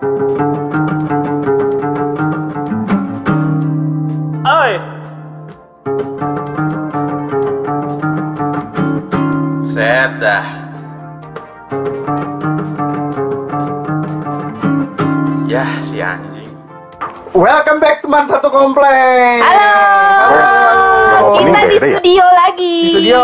Oi. Set dah. Yah, si anjing. Welcome back teman satu komplek. Halo. Oh, Kita di ya? studio lagi. Di studio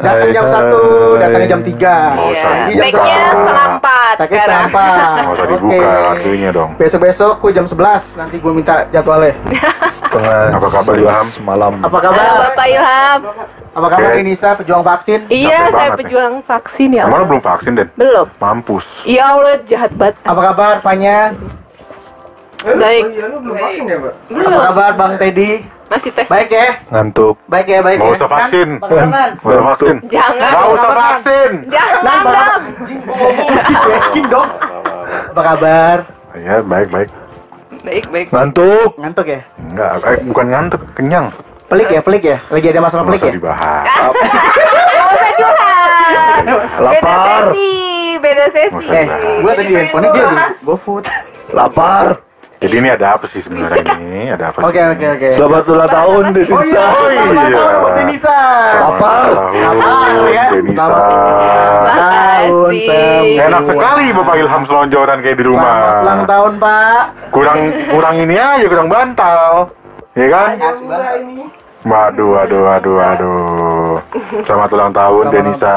datang Hai, jam hai. satu, datangnya jam tiga. Iya. Jam Backnya satu. Taknya setengah sekarang. empat. Nggak usah dibuka Oke. waktunya dong. Besok-besok gue jam 11 nanti gue minta jadwalnya. Setengah Apa kabar, Ilham? malam. Apa Halo kabar? Bapak Ilham. Apa kabar Oke. Inisa pejuang vaksin? Iya, Capek saya nih. pejuang vaksin ya. Lo belum vaksin, Den? Belum. Mampus. Ya Allah, jahat banget. Apa kabar Fanya? Baik. Apa Belum. kabar Bang Teddy? Masih tes. Baik ya? Ngantuk. Baik ya, baik Nggak ya. usah vaksin. Kan? Apa kabar? Gak usah vaksin. Jangan. Gak usah vaksin. Jangan. Kabar? Bang. Anjing, gue ngomong dicuekin dong. Apa kabar? Ya, baik, baik. Baik, baik. Ngantuk. Ngantuk ya? Enggak, eh, bukan ngantuk, kenyang. Pelik ya, pelik ya? Lagi ada masalah pelik usah ya? dibahas. Gak usah curhat. Lapar. Beda sesi. Beda sesi. Eh, gue tadi handphonenya dia di GoFood. Lapar. Jadi ini ada apa sih sebenarnya ini? Ada apa sih? Oke, oke, oke. Selamat ulang tahun Oh iya, Denisa. Oh selamat iya. tahun buat Denisa. Lapar. Lapar, ya. Denisa. Tahun semua. Enak sekali Bapak Ilham selonjoran kayak di Selamat ulang rumah. tahun, Pak. Kurang kurang ini aja, kurang bantal. Ya kan? Asik banget ini. Waduh, waduh, waduh, waduh. Selamat ulang tahun Selamat Denisa.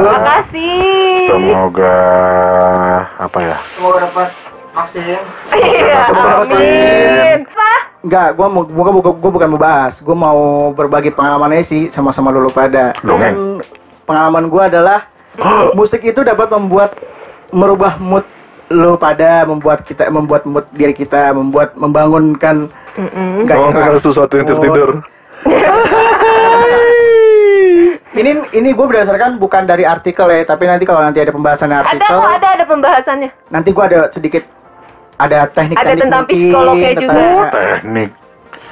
Makasih. Semoga apa ya? Semoga dapat vaksin. Iya, amin. Pak. Enggak, gua mau gua, gua, gua bukan mau bahas. Gua mau berbagi pengalamannya sih sama-sama lulu pada. Dan pengalaman gua adalah musik itu dapat membuat merubah mood lu pada membuat kita membuat mood diri kita membuat membangunkan Kamu gairah sesuatu yang tertidur. ini ini gue berdasarkan bukan dari artikel ya tapi nanti kalau nanti ada pembahasan Ada artikel kok, ada ada pembahasannya. nanti gue ada sedikit ada teknik-teknik Ada tentang psikolognya juga. tentang- Teknik.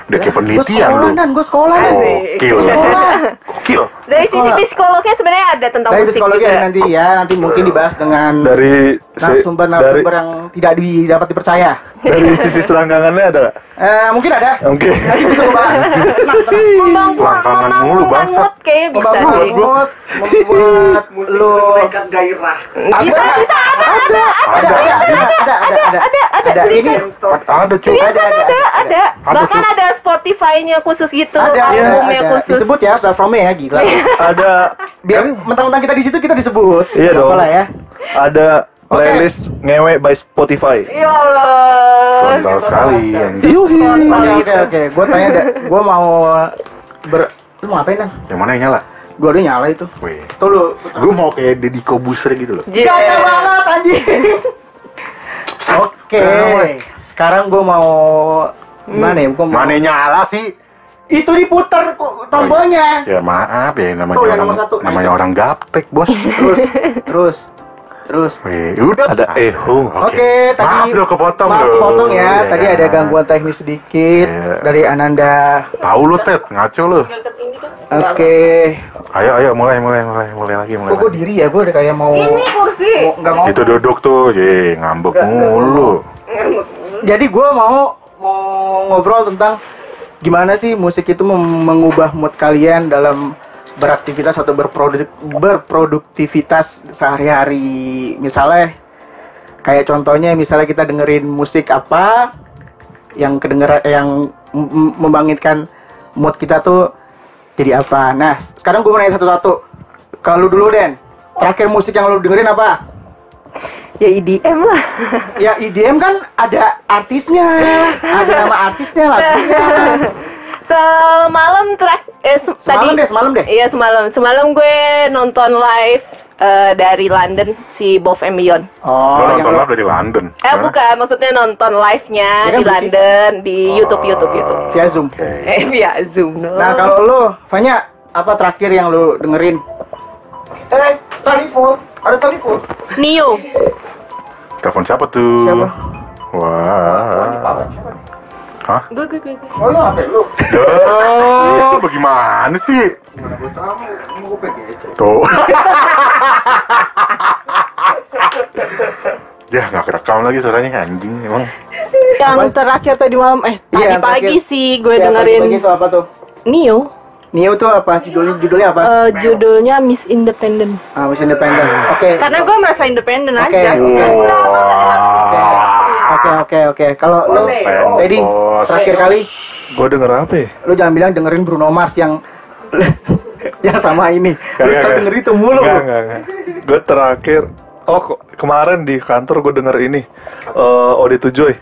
Udah kayak Gue penelitian sekolah lu. gue sekolah dan Gokil. sekolah Gokil. Dari sisi psikolognya sebenarnya ada tentang dari musik psikologi juga. ada nanti ya nanti mungkin dibahas dengan Dari si- narasumber narasumber yang tidak dapat dipercaya dari sisi selangkangannya ada nggak? Eh, mungkin ada Oke. nanti bisa gue bahas tenang tenang Membangun Selangkangan mulu, membangun mood kayaknya bisa membangun deh. mood membuat lu gairah. Bisa, bisa, ada, ada ada ada ada ada ada ada ada, ada, ini Ada cuy. ada ada ada, ada. Ada, Bahkan Cuk. ada Spotify-nya khusus gitu, ada ada, albumnya ada. khusus. disebut ya platformnya ya gila Ada biar mentang-mentang kita di situ kita disebut Iya dong. ya ada playlist ngewe by Spotify. Ya Allah. Frontal sekali oke oke oke gue tanya deh gue mau ber lu mau ngapain kan yang mana yang nyala? gue udah nyala itu Wih. tuh lu Gue mau kayak Deddy Kobuser gitu loh. Yeah. Gaya banget anjing. Oke, sekarang gue mau gimana ya? Gua mau... Mana nyala sih? Itu diputar kok tombolnya. Ya maaf ya namanya Tuh, orang nomor satu. namanya orang gaptek bos. Terus, terus, terus. Wih, udah. Ada eho. Oke, tadi Maaf lo kepotong maaf kepotong ya. Iya. Tadi ada gangguan teknis sedikit Iya. dari Ananda. Tahu lo Ted, ngaco lo. Oke. Ayo ayo mulai mulai mulai mulai lagi mulai. Kok gue diri ya? Gue udah kayak mau Ini kursi. mau- nggak mau. Itu duduk tuh, ye ngambek nggak. mulu. Jadi gue mau mau ngobrol tentang gimana sih musik itu mengubah mood kalian dalam beraktivitas atau berproduk berproduktivitas sehari-hari. Misalnya kayak contohnya misalnya kita dengerin musik apa yang kedengeran yang membangkitkan mood kita tuh jadi apa. Nah, sekarang gue mau nanya satu-satu. Kalau lu dulu Den, terakhir musik yang lu dengerin apa? Ya IDM lah. Ya IDM kan ada artisnya, ada nama artisnya, lagunya. Semalam terak eh se- Semalam tadi deh, semalam deh. Iya semalam. Semalam gue nonton live eh, dari London si Bob and Beyond. Oh, Lo yang nonton live dari London. Eh Hah? bukan, maksudnya nonton live-nya Ya kan di London di YouTube YouTube YouTube. via Zoom. Oke. Eh via Zoom no. Nah, kalau lu, Fanya, apa terakhir yang lu dengerin? Eh, telepon. Ada telepon. Neo. Telepon siapa tuh? Siapa? Wah. Hah? Gue gue gue. gue. Oh, lu HP lu. Duh, bagaimana sih? Tuh. Ya nggak kerekam lagi suaranya anjing emang. Yang terakhir tadi malam, eh tadi yang pagi terakhir. sih gue Ya, dengerin pagi-pagi itu apa tuh? Neo. Neo tuh apa? Judulnya judulnya apa? Eh, judulnya Miss Independent. Ah, Miss Independent. Oke. Karena gue merasa independen Oke, aja. oke. Wah. Oke, oke, oke. Kalau lu Teddy Bos. terakhir kali Gue denger apa ya? lu jangan bilang dengerin Bruno Mars yang yang sama ini. Lu Kagak, selalu kagak. dengerin itu mulu. Enggak, lu. enggak, enggak. Gue terakhir Oh, ke- kemarin di kantor gue denger ini eh OD7 Joy.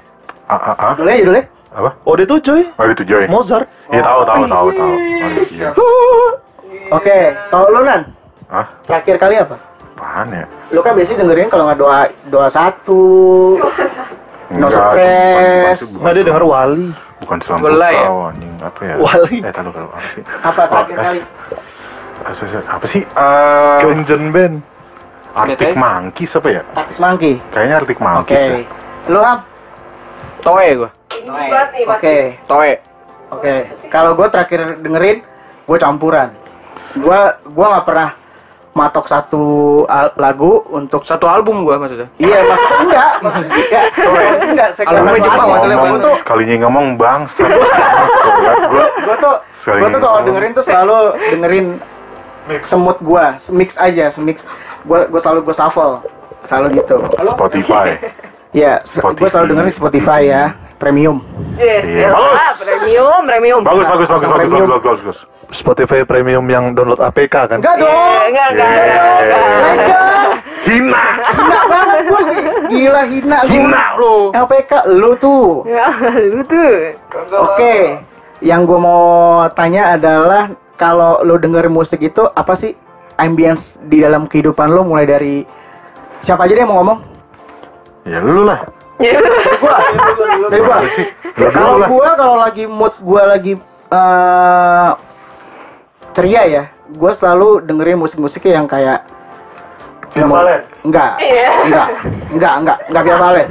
Ah, ah, ah. Judulnya judulnya. Apa? OD7 Joy. Oh itu Joy. Mozart. Iya tahu tahu tahu tahu. Manusia. Oke, kalau lu Nan, Hah? terakhir kali apa? Apaan ya? Lu kan biasanya dengerin kalau nggak doa doa satu. No Enggak, stress. bukan- Nah dia denger Wali. Bukan selampu Gulai ya? kau anjing apa ya? Wali. Eh tahu tahu apa sih? Apa terakhir Oh, eh, kali? eh. Apa sih? Eh, Kenjen Band. Arctic Monkeys apa ya? Taktis Monkey. Kayaknya Arctic Oke. Monkeys deh. Lu Ham? Toe gue. Oke. Toe. Oke. Kalau gue terakhir dengerin, gue campuran. Gue gua nggak pernah matok satu al- lagu untuk Satu album gue maksudnya. Iya, maksudnya enggak, maksudnya enggak. Maksudnya enggak, saya Jepang, artis. maksudnya Gua tuh, Sekalinya ngomong. Sobat gua. gua tuh, gua tuh kalau dengerin tuh selalu dengerin semut gua, mix aja, mix. Gua gua selalu gua shuffle, selalu gitu. Spotify. Iya, gua selalu dengerin Spotify ya, premium. Yes, Iya. ya Bagus. lah, premium, premium. Bagus bagus bagus bagus premium. bagus bagus bagus. Spotify Premium yang download APK kan? Enggak dong, Eh, Enggak, enggak, Yeah. enggak, enggak. legal. Hina. Hina banget gua, gila hina gua. Hina lu. LPK lu tuh. Ya, lu tuh. Oke, yang gue mau tanya adalah kalau lo denger musik itu apa sih ambience di dalam kehidupan lo mulai dari siapa aja deh yang mau ngomong? Ya lu lah. Gua, dari gua. Kalau gua kalau lagi mood gua lagi eh, ceria ya, gua selalu dengerin musik-musik yang kayak Via Valen? Enggak, Iya. enggak, enggak, enggak, enggak Via Valen.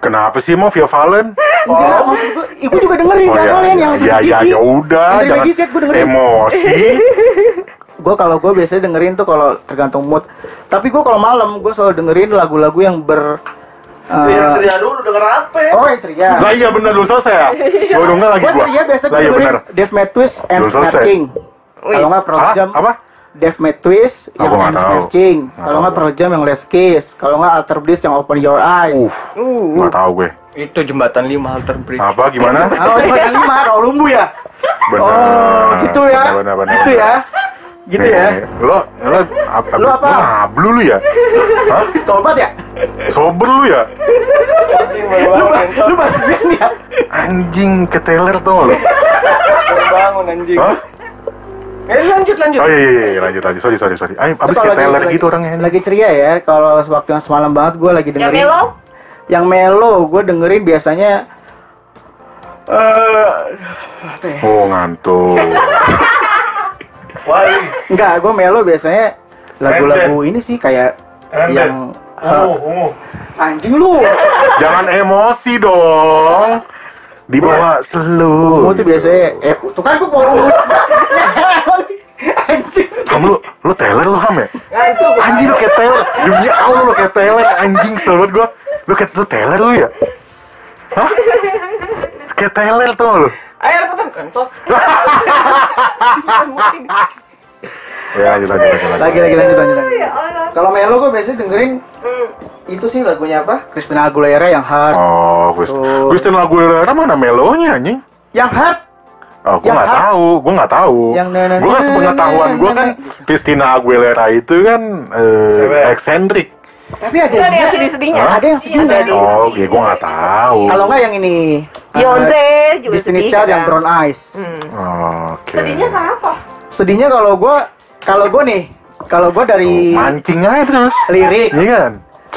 Kenapa sih mau Via Valen? Enggak, maksud gua, ih, gua juga dengerin Via Valen yang ya, sedikit. ya, ya udah, jangan Giset gua dengerin. emosi. gue kalau gue biasanya dengerin tuh kalau tergantung mood tapi gue kalau malam gue selalu dengerin lagu-lagu yang ber uh, dulu denger apa oh yang ceria Lah iya bener lu selesai ya? Gua udah nggak lagi gue gua. ceria biasa gue iya dengerin. Death Metal Twist and. Snatching kalau nggak Pearl? Jam Apa? Death Twist Oh, yang gua. Snatching Nggak kalau tahu nggak gua. Pearl Jam yang Last Kiss kalau nggak Alter Bridge yang Open Your Eyes Uh, nggak tahu gue. Itu jembatan lima alter bridge. Apa gimana? oh cuma yang lima Rawa Lumbu ya Bener. oh gitu ya Bener, bener, gitu ya gitu ya Nih, Lo, lo, apa, Lu apa? Lu ngablu lu ya? Hah? Tobat ya Sober lu ya? lu ba- lu basian ya Anjing keteler tuh lo. Bangun anjing. Hah? Eh lanjut lanjut. Oh iya, iya, iya, lanjut, lanjut. Sorry, sorry, sorry. Ay, abis keteler lagi- gitu orangnya. Lagi ceria ya, kalau waktu yang semalam banget gue lagi Yang dengerin. melo? Yang melo, gue dengerin biasanya. eh Oh, ngantuk. Wali. enggak, gue melo biasanya lagu-lagu ini sih kayak yang Ungu, ungu. anjing lu. Jangan emosi dong. Dibawa slow. Kamu tuh biasanya eh tuh kan gue mau anjing. Kamu lu, lu teler lu ham ya? Anjing lu kayak teler. Demi Allah lu kayak teler anjing selamat gua. Lu kayak lu teler lu ya? Hah? Kayak teler tuh lu. Ayo cepetan kantor. Ya, lanjut lanjut lanjut. lanjut. Lagi lagi lanjut lanjut. lanjut. Ya. Kalau melo gue biasanya dengerin itu sih lagunya apa? Christina Aguilera yang hard. Oh, Chris, Tuh. Kristen Aguilera mana melonya anjing? Yang hard Oh, gue nggak hard. tahu, gue nggak tahu. Gue kan sepengetahuan na- gue kan na- Christina Aguilera itu kan eh, eksentrik. Tapi ada yang sedih-sedihnya. Ada yang sedihnya. Oh, oke, gue nggak tahu. Kalau nggak yang ini Beyonce eh, juga Destiny sedih, Child yang? Brown Eyes. Oke. Sedihnya kenapa? Sedihnya kalau gue kalau gue nih kalau gue dari Mancing aja terus. lirik. Iya kan?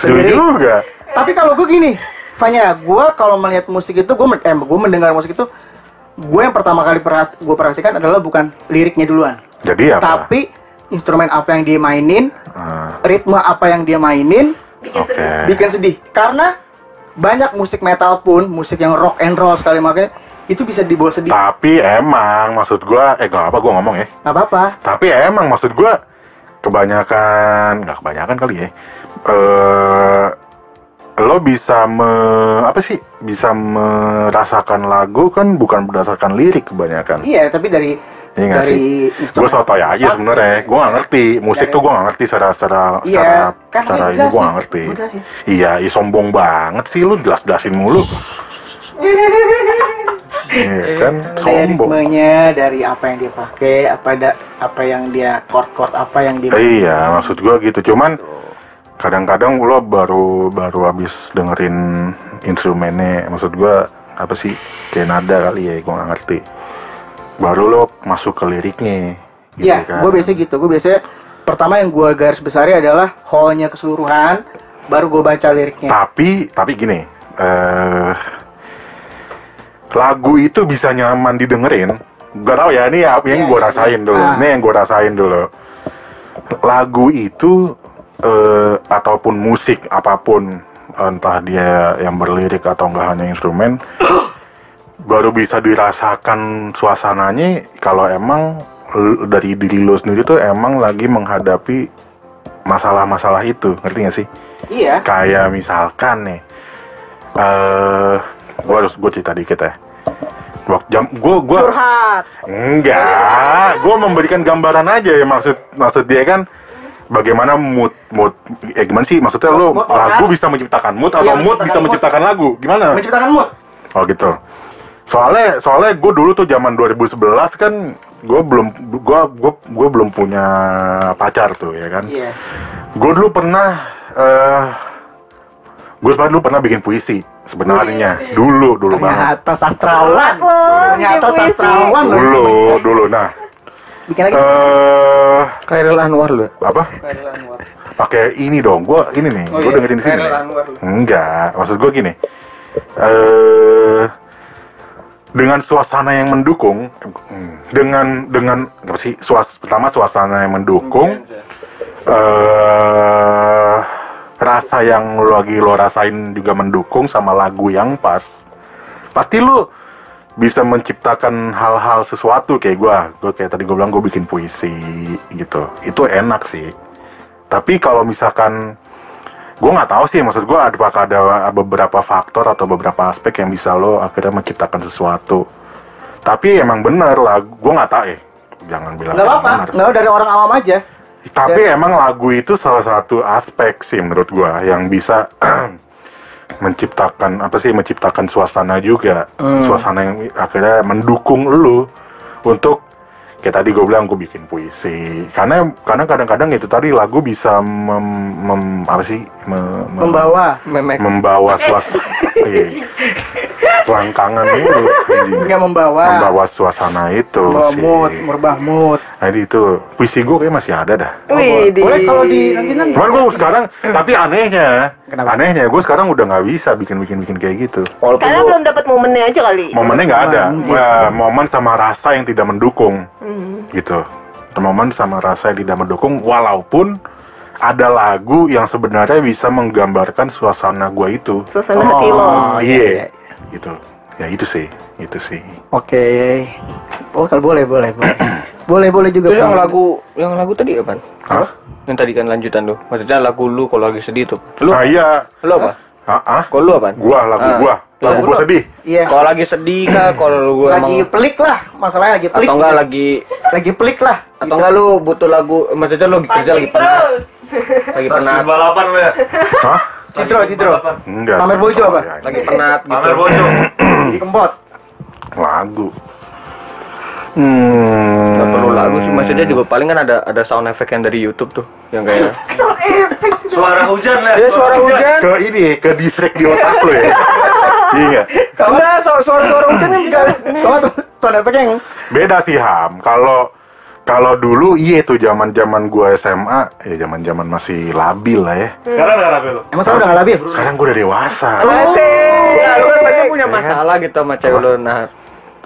Lirik. juga. Tapi kalau gue gini, Fanya, gue kalau melihat musik itu gue eh, gue mendengar musik itu gue yang pertama kali perhat gue perhatikan adalah bukan liriknya duluan, Jadi apa? tapi instrumen apa yang dia mainin, Ah, ritme apa yang dia mainin, Bikin Oke. sedih. bikin sedih. Karena banyak musik metal pun, musik yang rock and roll sekali makanya itu bisa dibawa sedih. Tapi emang maksud gua eh gak apa gua ngomong ya. Nggak apa-apa. Tapi emang maksud gua kebanyakan nggak kebanyakan kali ya. Eh lo bisa me, apa sih bisa merasakan lagu kan bukan berdasarkan lirik kebanyakan Iya, tapi dari Iya dari sih? Gue sotoy aja sebenarnya. Gue gak ngerti. Musik Dari- tuh gue gak ngerti secara secara Iya, secara, kan secara ini gue gak ngerti. Iya, iya sombong banget sih lu jelas jelasin mulu. Iya kan, dari sombong. ritmenya, dari apa yang dia pakai, apa ada apa yang dia chord-chord apa yang dia Iya, maksud gue gitu. Cuman kadang-kadang lo baru baru habis dengerin instrumennya, maksud gue apa sih kayak nada kali ya, gue gak ngerti. Baru lo masuk ke liriknya. Gitu Iya, kan. gue biasa gitu. Gue biasanya pertama yang gue garis besarnya adalah whole-nya keseluruhan, baru gue baca liriknya. Tapi tapi gini, eh lagu itu bisa nyaman didengerin. Gak tau ya, ini apa yang Iya, gue iya, rasain iya. dulu. Ah. Ini yang gue rasain dulu. Lagu itu eh ataupun musik apa pun entah dia yang berlirik atau enggak hanya instrumen baru bisa dirasakan suasananya kalau emang dari diri lo sendiri tuh emang lagi menghadapi masalah-masalah itu ngerti gak sih? Iya. kayak misalkan nih eh gue harus gue cerita dikit ya waktu jam gue gue enggak gue memberikan gambaran aja ya maksud maksud dia kan bagaimana mood mood eh gimana sih maksudnya lo Mood lagu bisa menciptakan mood atau Iya, mood menciptakan bisa mood. menciptakan lagu gimana Menciptakan mood. oh gitu soalnya soalnya gue dulu tuh zaman 2011 kan gue belum gue gue gue belum punya pacar tuh ya kan Iya. gue dulu pernah eh gue sebenarnya dulu pernah bikin puisi sebenarnya dulu dulu banget Ternyata sastrawan. Ternyata sastrawan loh. dulu dulu nah Bikin lagi. eh Kairil Anwar lu. apa Kairil Anwar. pakai ini dong gue ini nih Oh gue iya, dengerin di sini Kairil Anwar lu. enggak maksud gue gini eh dengan suasana yang mendukung dengan dengan apa sih suas pertama suasana yang mendukung eh rasa yang lo lagi lo rasain juga mendukung sama lagu yang pas. Pasti lo bisa menciptakan hal-hal sesuatu kayak gua. Gue kayak tadi gue bilang gue bikin puisi gitu. Itu enak sih. Tapi kalau misalkan gue nggak tahu sih maksud gue apakah ada beberapa faktor atau beberapa aspek yang bisa lo akhirnya menciptakan sesuatu tapi emang bener lah gue nggak tahu eh jangan bilang Gak emang apa-apa. Nggak dari orang awam aja. Tapi emang lagu itu salah satu aspek sih menurut gua yang bisa menciptakan apa sih menciptakan suasana juga. Suasana yang akhirnya mendukung lu untuk kayak tadi gue bilang gue bikin puisi. Karena karena kadang-kadang itu tadi lagu bisa mem, mem- apa sih me- me- Membawa. Memek. membawa suas iya. selangkangan itu. Nggak membawa. membawa suasana itu Membawa sih. mood, merubah mood. Jadi itu puisi gue kayak masih ada dah. Wih, di- Boleh kalau di nanti nanti. Cuman gue sekarang, tapi anehnya, Kenapa? anehnya gue sekarang udah nggak bisa bikin-bikin-bikin kayak gitu. Walaupun Karena lu- belum dapat momennya aja kali. Momennya nggak ada. Ya, momen sama rasa yang tidak mendukung, gitu. Momen sama rasa yang tidak mendukung, walaupun ada lagu yang sebenarnya bisa menggambarkan suasana gue itu. Suasana hati lo. Oh iya, gitu. Ya itu sih, itu sih. Oke. Oh, kalau boleh, boleh, boleh. boleh, boleh juga. Terus yang lagu yang lagu tadi apa? Hah? Yang tadi kan lanjutan lu. Maksudnya lagu lu kalau lagi sedih tuh. Lu Ah iya, lu apa? ah, ah? Kalau lu apa? Gua lagu Ah. gua, lagu gua sedih. Iya. Kalau lagi sedih kah? Kalau lu Lagi emang pelik lah, masalahnya lagi pelik. atau enggak lagi Lagi pelik lah. atau gitu. enggak lu butuh lagu maksudnya lu kerja lagi penat lagi penat balapan lu ya? Hah? Citro, citro. Enggak. Pamer bojo apa? Lagi penat Pamer gitu bojo. Jadi kempot. Lagu. Hmm. nggak perlu lagu sih maksudnya juga paling kan ada ada sound effect yang dari YouTube tuh yang kayak Suara hujan lah. ya suara hujan ke ini ke distract di otak lo ya iya nggak? enggak suara suara suara hujan kan bisa Kalau tuh sound effect yang beda sih ham kalau kalau dulu iya tuh zaman zaman gua SMA ya zaman zaman masih labil lah ya Sekarang nggak rapi lu? emang saya udah nggak labil. sekarang gua udah dewasa Masih, ya, lu kan pasti punya masalah gitu sama cewek lu. Nah,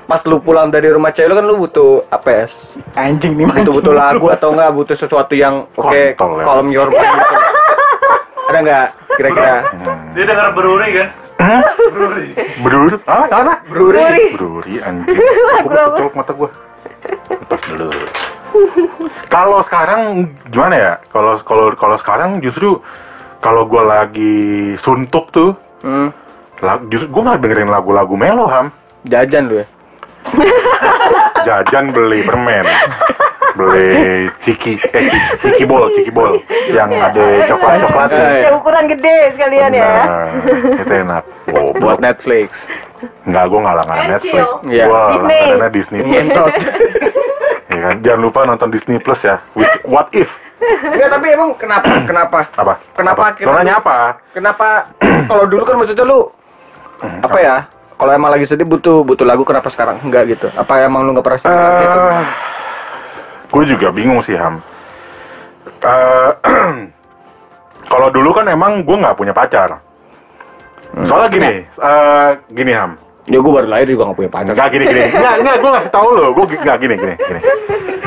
pas lu pulang dari rumah cewek lu kan lu butuh APS. Anjing nih Butuh butuh lagu atau enggak butuh sesuatu yang oke Kontol ya. calm your mind gitu. Ada enggak kira-kira? Dia denger beruri kan? beruri ah apa Bruri. beruri anjing gua kecolok mata gua lepas dulu kalau sekarang gimana ya kalau kalau kalau sekarang justru kalau gue lagi suntuk tuh, Hmm. lag- justru gue malah dengerin lagu-lagu melo ham. Jajan lu ya. Jajan beli permen, beli ciki, eh ciki, bol, ciki bol, yang ada coklat coklatnya. Eh, Yang ukuran gede sekalian ya. Itu enak. Oh, buat Netflix. Enggak, gue nggak langganan Netflix. Iya. Gue Disney. langganannya Disney Plus. Ya kan? Jangan lupa nonton Disney Plus ya. With- What if? Enggak, tapi emang kenapa? Kenapa? Apa? Kenapa Apa? nanya apa? Kenapa kalau dulu kan maksudnya lu apa ya? Kalau emang lagi sedih butuh butuh lagu kenapa sekarang enggak gitu? Apa emang lu nggak pernah sedih lagi gitu? gue juga bingung sih Ham. Eh, kalau dulu kan emang gue nggak punya pacar. Soalnya gini, eh, gini Ham. Ya gue baru lahir juga gak punya pacar. Enggak gini gini. Enggak enggak gue ngasih tahu lo. Gue enggak gini gini gini.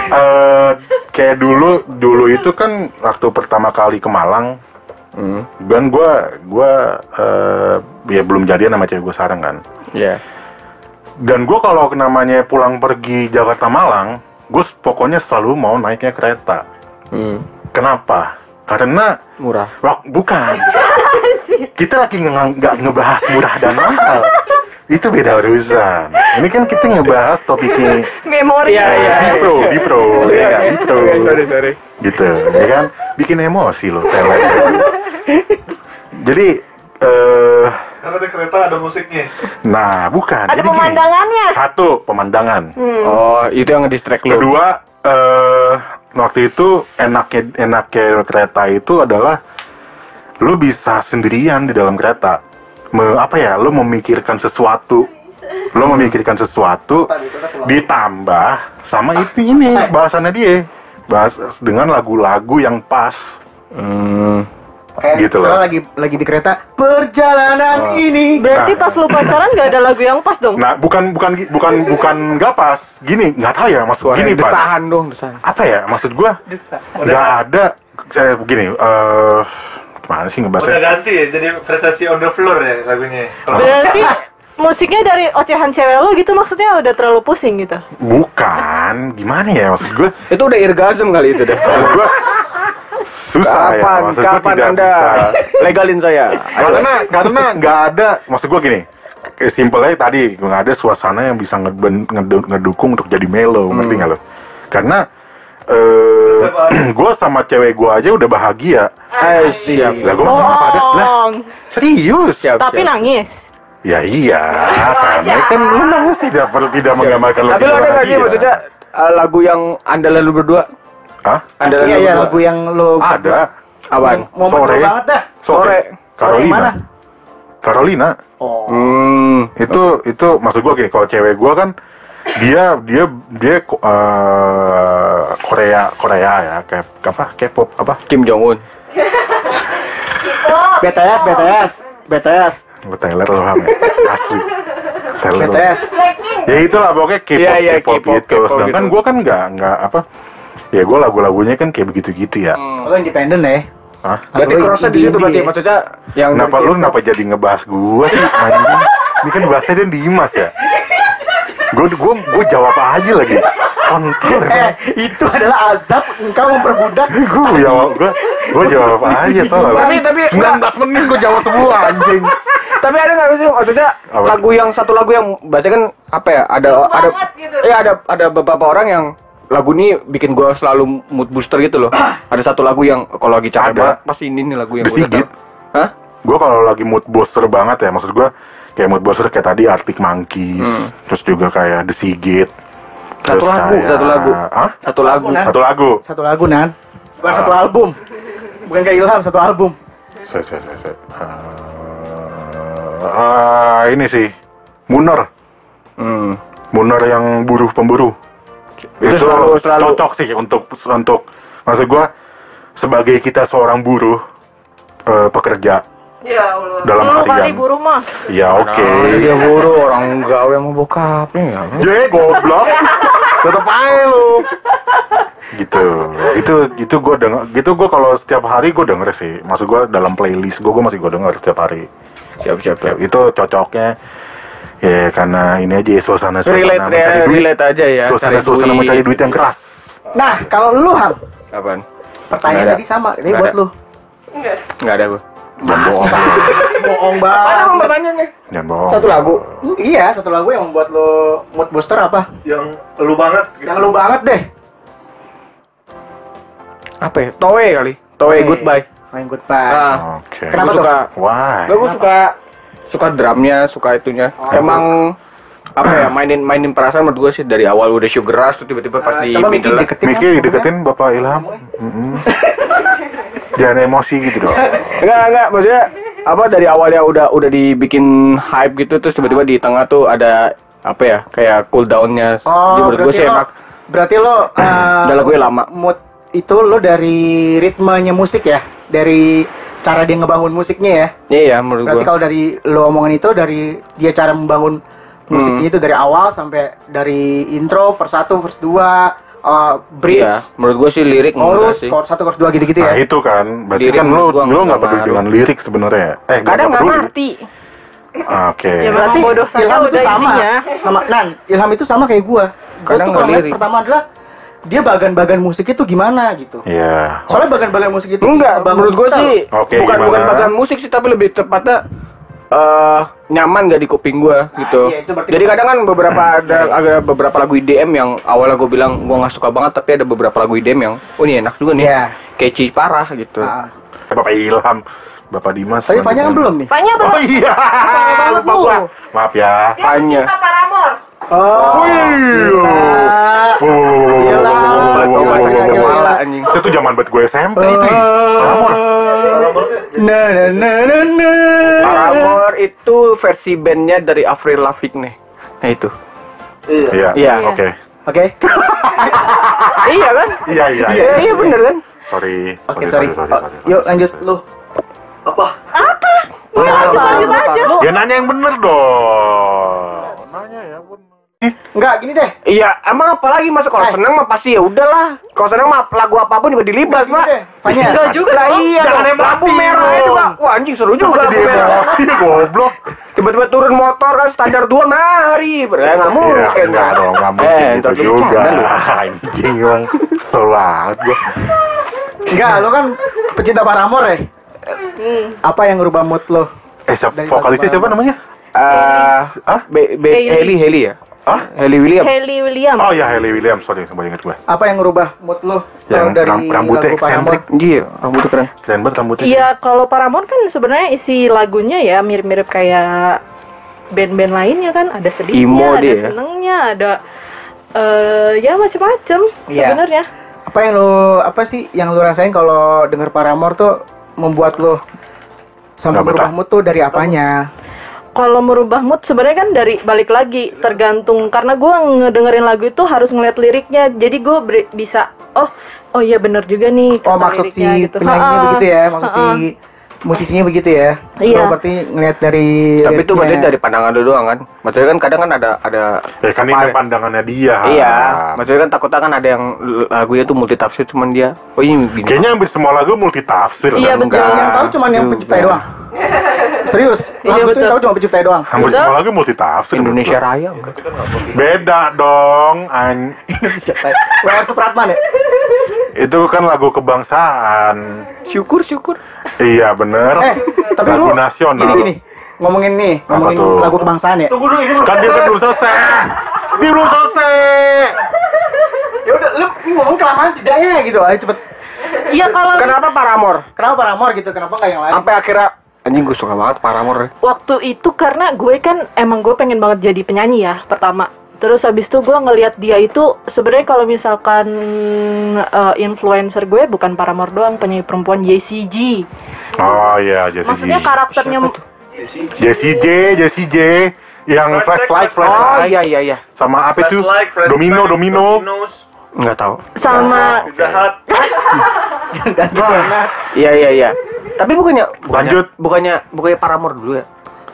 Eh, kayak dulu dulu itu kan waktu pertama kali ke Malang Hmm. dan gue gue eh, ya belum jadian sama cewek gue sekarang kan. Iya. Dan gue kalau namanya pulang pergi Jakarta Malang, gue pokoknya selalu mau naiknya kereta. Hmm. Kenapa? Karena Murah. Wak, bukan. Kita lagi nggak ngebahas murah dan mahal. Itu beda urusan. Ini kan kita ngebahas topiknya Memori. Iya, iya. di pro, di pro, ya kan? Di pro. sorry sorry. Gitu, ya kan? Bikin emosi loh, teler. Jadi, eh, Karena di kereta ada musiknya. nah bukan. Ada Jadi gini. pemandangannya. Satu, pemandangan. Oh, itu yang nge-distract lu. Kedua, eh waktu itu enaknya enaknya kereta itu adalah lu bisa sendirian di dalam kereta. Me, apa ya? Lu memikirkan sesuatu. Lu memikirkan sesuatu ditambah sama itu ini bahasannya dia. Bahas dengan lagu-lagu yang pas. Hmm. Kayak Gitu loh. lagi lagi di kereta perjalanan ini. Berarti pas lu pacaran gak ada lagu yang pas dong? Nah, bukan bukan bukan bukan nggak pas. Gini, nggak tahu ya maksud Suara gini, Pak. desahan dong, desahan. Apa ya? Maksud gua nggak ada saya begini, eh gimana sih Udah ngebahasnya? ganti ya, jadi prestasi on the floor ya lagunya. Berarti musiknya dari ocehan cewek lu gitu maksudnya udah terlalu pusing gitu. Bukan, gimana ya maksud gue? Itu udah irgasm kali itu deh. Maksud gue susah ya. Kapan, Maksud gue kapan tidak anda bisa. legalin saya? Karena karena nggak ada. Maksud gue gini. eh, Simpelnya tadi nggak ada suasana yang bisa ngedukung untuk jadi melo, ngerti nggak lo? Karena eh gue sama cewek gue aja udah bahagia. Eh, siap. Lah gue mau apa ada? Lah serius? Siap, Tapi siap. nangis. Ya iya, karena kan lu nangis tidak perlu tidak menggambarkan Tapi lebih lo ada nggak sih bahagia. maksudnya eh, lagu yang andalan lu berdua? Hah? Andalan Iya lu iya berdua? lagu yang lo Ada. Apaan? momen Sore. lo banget dah. Sore. Sore. Sore? Carolina. Carolina. Oh. Hmm. itu itu maksud gua gini kalau cewek gua kan dia dia dia eh, Korea Korea ya kayak apa K-pop apa Kim Jong Un. BTS BTS BTS Lu Taylor lo ham ya asli Taylor lo. BTS. ya itulah pokoknya K-pop Iya, iya, K-pop K-pop, gitu K-pop sedangkan gitu. gua kan nggak nggak apa ya gua lagu-lagunya kan kayak begitu-gitu ya Lo independen ya. Hah? Berarti crossnya di situ berarti ya. maksudnya yang kenapa lu kenapa jadi ngebahas gua sih anjing ini kan bahasnya dan Dimas ya gua gua gua jawab aja lagi kontol Eh, itu adalah azab engkau memperbudak. gue jawab gue gue jawab aja tau gak Tapi- tapi- 19 menit gue jawab semua anjing Tapi ada nggak sih maksudnya Apa? lagu yang satu lagu yang baca kan apa ya? Ada Seru ada banget gitu. Iya ada ada beberapa orang yang lagu ini bikin gua selalu mood booster gitu loh. ada satu lagu yang kalau lagi capek Ada. banget pasti ini nih lagu yang denger. Hah? Gue kalau lagi mood booster banget ya maksud gue kayak mood booster kayak tadi Arctic Monkeys terus juga kayak The Sigit Satu lagu, kayak- satu lagu. Hah? Satu lagu. Nah. satu lagu Satu lagu nan. Bukan satu album. Bukan kayak Ilham satu album. saya saya saya saya Eh, ah, ini sih Munor Hmm. Munor yang buruh pemburu Itu itu, selalu- selalu- cocok sih untuk untuk maksud gua sebagai kita seorang buruh eh, pekerja Ya Allah. Dalam Lu harian. kali buruh mah. ya oke Nah, dia buru orang gawe mau bokapnya ya. Jadi goblok tetep aja lu gitu itu itu gue denger gitu gue kalau setiap hari gue denger sih maksud gue dalam playlist gue gue masih gue denger setiap hari Siap siap siap. itu cocoknya ya karena ini aja suasana suasana Relate ya, mencari duit relate aja ya. suasana cari suasana duit. mencari duit yang keras Nah, kalau lu Ham, Apaan? pertanyaan tadi sama, ini buat lu. Enggak. Enggak ada gua. Jangan bohong. Bohong Apa banget. emang pertanyaannya? Jangan bohong. Satu lagu. Hmm, Iya, satu lagu yang membuat lo mood booster apa? Yang lu banget gitu. Yang lu banget deh. Apa ya? Towe kali. Towe Oke. goodbye. Main goodbye. Nah, Oke. Kenapa gue tuh? suka. Why? Gue suka suka drumnya, suka itunya. Emang apa ya mainin mainin perasaan menurut gue sih dari awal udah sugar rush tuh tiba-tiba pas di Coba Miki deketin. Miki deketin Bapak Ilham. Mm-mm. Jangan emosi gitu dong. enggak enggak maksudnya apa dari awalnya udah udah dibikin hype gitu terus tiba-tiba di tengah tuh ada apa ya kayak cool downnya Oh, menurut gue berarti sih lo, enak berarti lo uh, Udah lagunya lama. Mood itu lo dari ritmenya musik ya, dari cara dia ngebangun musiknya ya. iya ya menurut Berarti gue kalau dari lo omongin itu dari dia cara membangun musiknya Hmm. itu dari awal sampai dari intro verse 1, verse 2, uh, bridge, iya menurut gue sih lirik sih chorus 1, chorus 2 gitu-gitu Nah ya. itu kan, berarti Lirik kan lo lo nggak peduli dengan lirik sebenarnya. Eh kadang nggak ngerti Oke. Ya, Berarti bodoh Ilham itu sama, intinya. sama Nan, Ilham itu sama kayak gua. Gua Kadang tuh kalau pertama adalah dia bagan-bagan musik itu gimana gitu. Iya. Soalnya bagan-bagan musik itu enggak menurut gue sih. Oke, bukan bukan gimana? bagian musik sih tapi lebih tepatnya eh nyaman gak di kuping gue gitu. iya, itu berarti Jadi bukan- kadang kan beberapa ada ada beberapa lagu IDM yang awalnya gue bilang gue nggak suka banget tapi ada beberapa lagu IDM yang oh ini enak juga nih. Iya. Catchy parah gitu. Ah. Eh, Bapak Ilham, Bapak Dimas. Tapi Fanya kan belum nih. Fanya belum. Oh iya. banget Lupa lu. gua. Maaf ya. Fanya. Paramore. Oh, Wih. gila. Itu zaman buat gue SMP itu. ya. Na na na na na. Paramore itu versi bandnya dari Avril Lavigne. Nah itu. Iya. Iya. Oke. Oke. iya kan? Iya iya. Iya, iya bener kan? Sorry. Oke, sorry. sorry, Yuk lanjut lu. Apa? Apa? Apa? Ya nanya yang bener dong. Enggak, gini deh. Iya, emang apalagi masuk kalau Eh. seneng mah pasti ya udahlah. Kalau seneng mah lagu apa pun juga dilibas, Pak. deh. Fanya. Enggak juga Lah iya, Jangan emosi lampu merah itu, Pak. Wah, anjing seru juga jadi merah. emosi goblok? Tiba-tiba turun motor kan standar dua mari. Ya enggak mungkin. Iya, enggak dong, enggak mungkin Eh, gitu juga. Anjing emang kesel banget gua. Enggak, lu kan pecinta Paramore ya. Apa yang ngerubah mood lo? Eh, siapa, vokalisnya siapa namanya? Eh? Be- Be- Hailey. Hailey, Hailey ya? Hah? Hailey William. Hailey Williams. Oh ya, Hailey Williams, sorry, kembali ingat gue. Apa yang ngerubah mood lo Yang dari ram- rambutnya lagu eksentrik. Iya, rambutnya keren. Keren banget rambutnya. Iya, kalau Paramore kan sebenarnya isi lagunya ya mirip-mirip kayak band-band lainnya kan, ada sedihnya, ada dia ya? senengnya, ada eh ya macam-macam Iya. sebenarnya. Apa yang lo apa sih yang lo rasain kalau denger Paramore tuh membuat lo sampai betah. mood tuh dari apanya? Kalau merubah mood sebenarnya kan dari balik lagi tergantung karena gua ngedengerin lagu itu harus ngeliat liriknya, jadi gue bisa oh oh iya bener juga nih. Oh maksud si liriknya gitu. penyanyinya begitu ya, maksud si Ha-ha. Musisinya begitu ya. Iya. Lo berarti ngeliat dari Tapi itu maksudnya dari pandangan lu doang kan? Maksudnya kan kadang kan ada ada Ya kan ini pandangannya dia. Iya, maksudnya kan takutnya kan ada yang lagunya tuh multi tafsir cuman dia. Oh ini gini. Kayaknya hampir semua lagu multi tafsir Iya, kan? betul. yang tahu cuma yang pencipta doang. Serius, Iya, lagu itu yang betul. tahu cuma pencipta doang. Hampir Betul. semua lagu multi tafsir. Indonesia Raya enggak? Beda dong, an Indonesia. WR Supratman ya? Itu kan lagu kebangsaan. Syukur syukur. Iya bener. Eh, tapi lagu lu nasional. Gini gini. Ngomongin nih, Apa ngomongin tuh? lagu kebangsaan ya. Tunggu dulu ini Kan dia kan belum selesai. Dia belum selesai. Ya udah, lu ini ngomong kelamaan jedanya gitu. Ayo cepet. Iya kalau Kenapa Paramore? Kenapa Paramore gitu? Kenapa nggak yang lain? Sampai akhirnya anjing gue suka banget Paramore. waktu itu karena gue kan emang gue pengen banget jadi penyanyi ya pertama terus habis itu gue ngelihat dia itu sebenarnya kalau misalkan eh, influencer gue bukan Paramore doang penyanyi perempuan JCG Oh iya, Jessie maksudnya J. karakternya Jessie J, Jessie J. Yang flashlight, Oh flashlight. iya iya iya. Sama apa itu? Flashlight, flashlight, Domino, domino. Enggak tahu. sama. Jahat. Iya iya iya. Tapi bukannya, bukannya Lanjut. bukannya bukannya Paramore dulu ya?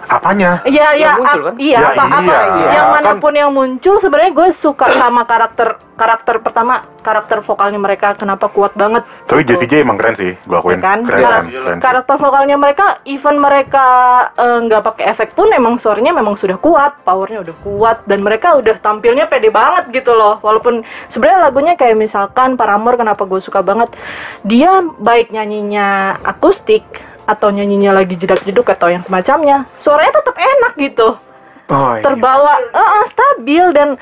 Apanya? Iya iya Yang muncul kan? iya Ya, apa apa iya. yang Kan- mana pun yang muncul sebenarnya gue suka sama karakter karakter pertama karakter vokalnya mereka kenapa kuat banget Tapi Jessie J emang keren sih, gua akuin. kan Keren, Ya, keren, keren sih. karakter vokalnya mereka even mereka eh, nggak pakai efek pun emang suaranya memang sudah kuat powernya udah kuat dan mereka udah tampilnya pede banget gitu loh walaupun sebenarnya lagunya kayak misalkan Paramore kenapa gue suka banget dia baik nyanyinya akustik atau nyanyinya lagi jedak-jeduk atau yang semacamnya suaranya tetap enak gitu Oh, iya. terbawa eh, eh, stabil dan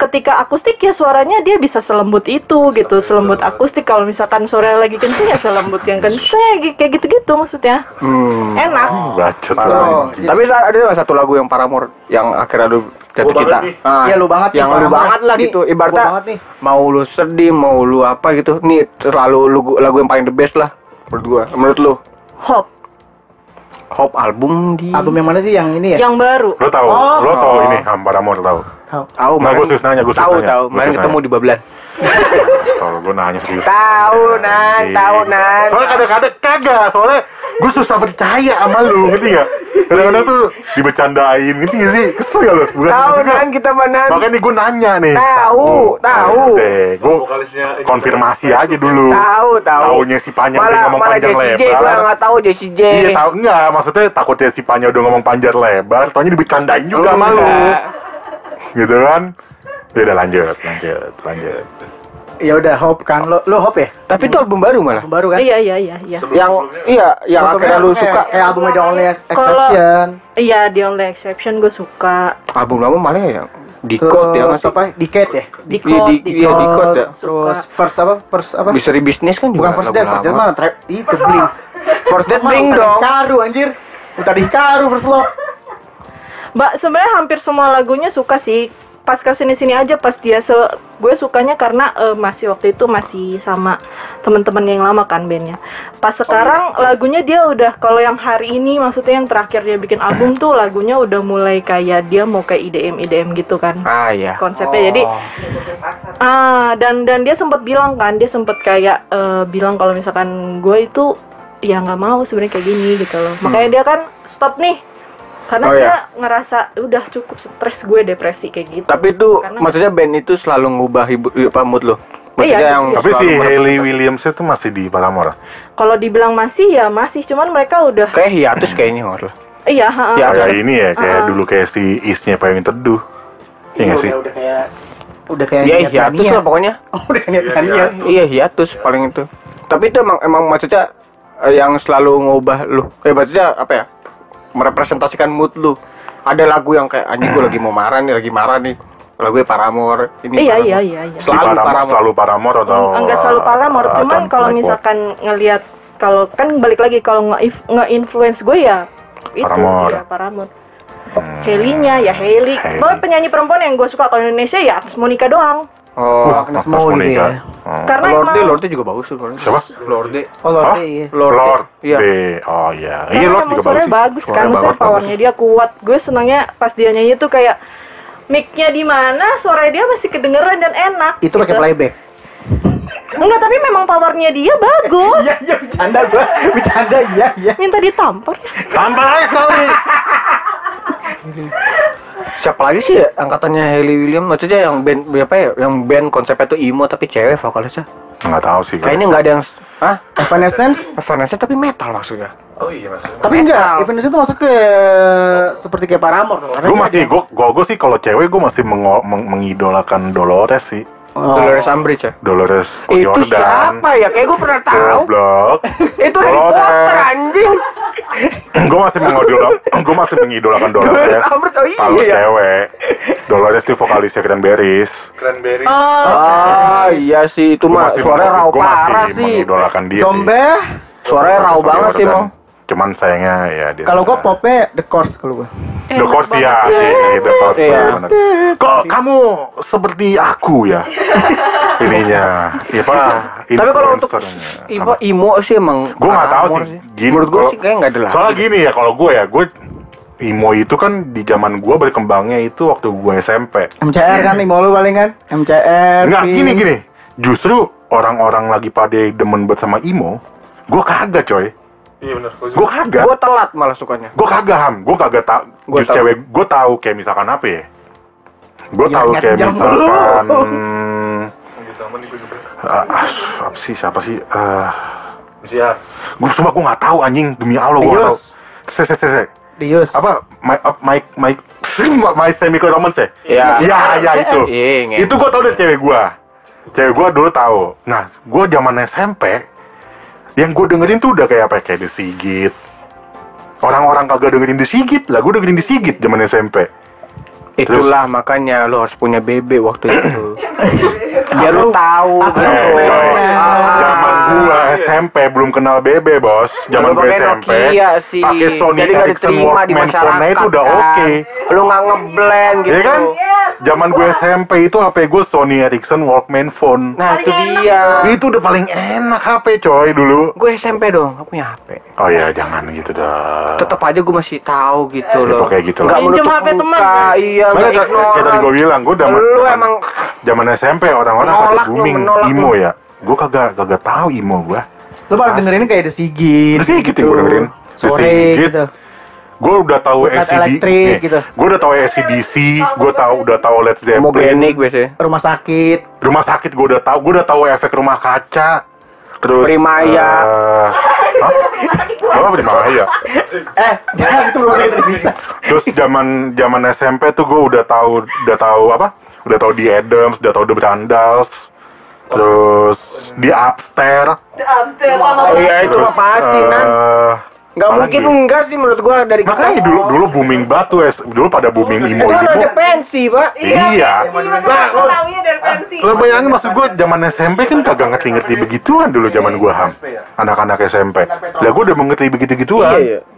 ketika akustik ya suaranya dia bisa selembut itu gitu selembut akustik kalau misalkan suara lagi kenceng ya selembut yang kenceng ya, kayak gitu-gitu maksudnya Hmm. enak Bacot Oh, lagi. tapi ada satu lagu yang Paramore yang akhirnya lu jatuh cinta? Ah, Iya, lu banget Yang lu banget lah Nih, gitu. Ibaratnya banget nih. mau lu sedih, mau lu apa gitu. Nih terlalu lagu, lagu yang paling the best lah menurut gua. Menurut lu? Hop Hop album di album yang mana sih yang ini ya yang baru Lo tahu, Oh. lo tahu Oh. ini Ham Paramore tahu. tahu Tahu, Nah, gua serius nanya, gua serius Tahu, nanya. tahu. Kemarin ketemu di Bablan. Kalau gue nanya serius. Tahu, Nan, Anjing. tahu, Nan. Soalnya kadang-kadang kagak, soalnya gue susah percaya sama lu, ngerti gak? Kadang-kadang tuh dibecandain, ngerti gak sih? Kesel gak lu? Bukan Tahu, Nan, kita mana? Makanya gue nanya nih. Tahu, tahu. Deh, gue konfirmasi aja dulu. Tahu, tahu. Taunya si Panya udah ngomong panjang Jessie J, lebar. gua nggak tahu Jessie J. Iya tahu enggak maksudnya takutnya si Panya udah ngomong panjang lebar, taunya dibecandain juga sama lu. Gitu kan? Ya udah lanjut, lanjut, lanjut. ya udah Hope kan? Lo lo Hope ya? Tapi itu album baru malah. album baru kan? Iya iya iya iya. Yang iya, yang akhirnya lu kayak- suka. kayak album The Only Exception. Iya The Only Exception gue suka. Album lama malah ya? Dikot ya nggak sih? apa? Decade ya? Di, Dikot, di, iya, Dikot. Dikot ya. terus first apa? First apa? Misteri bisnis kan juga bukan first date first date mah trap itu bling First date bling dong. Hikaru anjir. Utara Hikaru first love. Mbak sebenarnya hampir semua lagunya suka sih pas ke sini sini aja pas dia se gue sukanya karena eh, masih waktu itu masih sama teman-teman yang lama kan bandnya. Pas sekarang lagunya dia udah kalau yang hari ini maksudnya yang terakhir dia bikin album tuh lagunya udah mulai kayak dia mau kayak IDM IDM gitu kan Ah iya. konsepnya. Jadi ah dan dan dia sempat bilang kan dia sempat kayak eh, bilang kalau misalkan gue itu ya nggak mau sebenarnya kayak gini gitu loh. Makanya dia kan stop nih karena Oh, dia iya. ngerasa udah cukup stres gue depresi kayak gitu Tapi itu Karena- maksudnya band itu selalu ngubah ibu apa mood lo. Maksudnya Iya, yang iya. Tapi si Hayley Williams itu masih di Paramore. kalau dibilang masih ya masih cuman mereka udah kayak hiatus kayaknya lah. iya ha, Ya, Kayak ini ya, kayak Ah. dulu kayak si Isnya Payung Teduh. Iya nggak sih? udah udah kayak udah kayak Iya niat hiatus lah pokoknya. Oh, udah kayak niat Iya hiatus paling itu. Tapi itu emang emang maksudnya eh, yang selalu ngubah lu. Eh maksudnya apa ya? Merepresentasikan mood lu. Ada lagu yang kayak anjing gue lagi mau marah nih, lagi marah nih. Lagu Paramore ini. iya Paramore. iya iya iya Di Selalu Paramore, Paramore. selalu Paramore atau enggak selalu Paramore atau cuman kalau misalkan ngelihat kalau kan balik lagi kalau nge nge-influence gue ya itu Paramore. ya Paramore Hailey-nya ya Hailey. Hailey. Bahwa penyanyi perempuan yang gue suka kalau Indonesia ya Agnes Monica doang. Oh, Wah, Agnes Mo gitu Monica. ya. Oh. Karena Lorde, emang Lorde juga bagus tuh. Lorde. Siapa? Lorde. oh Lorde iya Lorde. Lord Iya. Oh iya. karena Iya Lord emang juga bagus suaranya sih. bagus kan, maksudnya powernya dia kuat. Gue senangnya pas dia nyanyi tuh kayak mic-nya di mana, suara dia masih kedengeran dan enak. itu pakai gitu. playback Enggak, tapi memang powernya dia bagus. iya iya bercanda gua bercanda iya iya Minta ditampar ya. Tampar aja sekali. Siapa lagi sih ya angkatannya Hailey Williams? Maksudnya yang band apa ya? Yang band konsepnya tuh emo tapi cewek vokalisnya. Nggak tahu sih. Kayaknya nggak ada yang ah Evanescence Evanescence tapi metal maksudnya. Oh iya mas. tapi enggak Evanescence itu masuk ke seperti kayak Paramore Gue masih, gue, gue, gue sih kalau cewek gue masih mengidolakan Dolores sih. Oh. Dolores Umbridge ya. Dolores Itu Jordan. siapa ya? Kayak gue pernah tahu. Goblok. Itu Harry Potter anjing. gue masih mengidolakan, gue masih mengidolakan Dolores. Dolores oh iya. Kalau cewek, Dolores itu vokalisnya Cranberries. Cranberry. Oh, Ah iya sih itu mah suaranya raw parah masih sih. mengidolakan dia Zombe sih. Suaranya raw banget sih Jordan. Cuman sayangnya ya dia. kalau gua sudah- popnya The Course kalau gua The Course ya sih, The Course benar. Kok kamu seperti aku ya? Ininya, ya pak. Tapi kalau untuk. Ivo emo sih emang gue nggak tahu sih gini Menurut gue sih kayak nggak ada lah. soalnya gini ya kalau gue ya gue emo itu kan di zaman gue berkembangnya itu waktu gue SMP MCR kan mau lu paling kan MCR nggak Vince. gini gini justru orang-orang lagi pada demen banget sama emo gue kagak coy Iya benar. gue kagak Gue telat malah sukanya. gue kagak ham gue kagak tak just tahu. cewek gue tahu kayak misalkan apa ya gue Ya, tahu kayak jam misalkan Iya sama nih gue juga. ah, ah, apa sih siapa sih uh, Siap. gue sumpah gue nggak tahu anjing demi allah gue tahu se se se se Dius apa my uh, my my my semi romance ya? Iya. Iya, iya itu. Iya, itu gua tau dari cewek gua. Cewek gua dulu tahu. Nah, gua zaman SMP Yang gue dengerin tuh udah kayak apa? ya? Kayak The Sigit. Orang-orang kagak dengerin The Sigit lah, gue dengerin The Sigit zaman SMP. Itulah makanya lo harus punya bebe waktu itu. Biar lo tahu. Gitu. Eh, coy. Ah. Zaman gua SMP belum kenal BB, Bos. Zaman Lu pakai SMP. Sih. Pakai Sony Ericsson Walkman phone-nya itu udah masyarakat, oke. kan. Lu nggak ngeblend gitu. Ya kan? Zaman gue SMP itu HP gue Sony Ericsson Walkman phone. Nah itu dia. Itu udah paling enak HP coy dulu. Gue SMP dong, gak punya HP. Oh ya jangan gitu dah. Tetep aja gue masih tahu gitu Ya, loh. pokoknya gitu lah. Nggak Minjem menutup HP teman, kan? Iya, Makanya kayak kayak tadi gue bilang, gue zaman Lu emang zaman SMP orang-orang lu, booming menolak emo ya. Gue kagak kagak tahu emo gue. Lu pada dengerin kayak The Sigit. The Sigit yang gua dengerin. The Sigit. gitu. Gue udah tahu SCD, elektrik gitu. Gue udah tahu SCDC, gue tahu udah tahu Led Zeppelin. Rumah sakit. Rumah sakit gue udah tahu, gue udah tahu efek rumah kaca. Terus Primaya. eh, hah? Apa Primaya? Eh, jangan itu rumah sakit bisa. Terus zaman zaman SMP tuh gue udah tahu udah tahu apa? Udah tahu di Adams, udah tahu The Brandals. Terus di Upstairs. Iya itu pasti nan. Eh, Nggak apa mungkin enggak sih menurut gua dari Makanya dulu dulu booming batu es, dulu pada booming emo Itu kan emo. aja pensi pak. Iya. Lah, lo, lo bayangin maksud gue zaman SMP kan kagak ngerti-ngerti begituan dulu zaman gua ham. Anak-anak SMP. Lah gue udah mengerti begitu-gituan. Iya iya.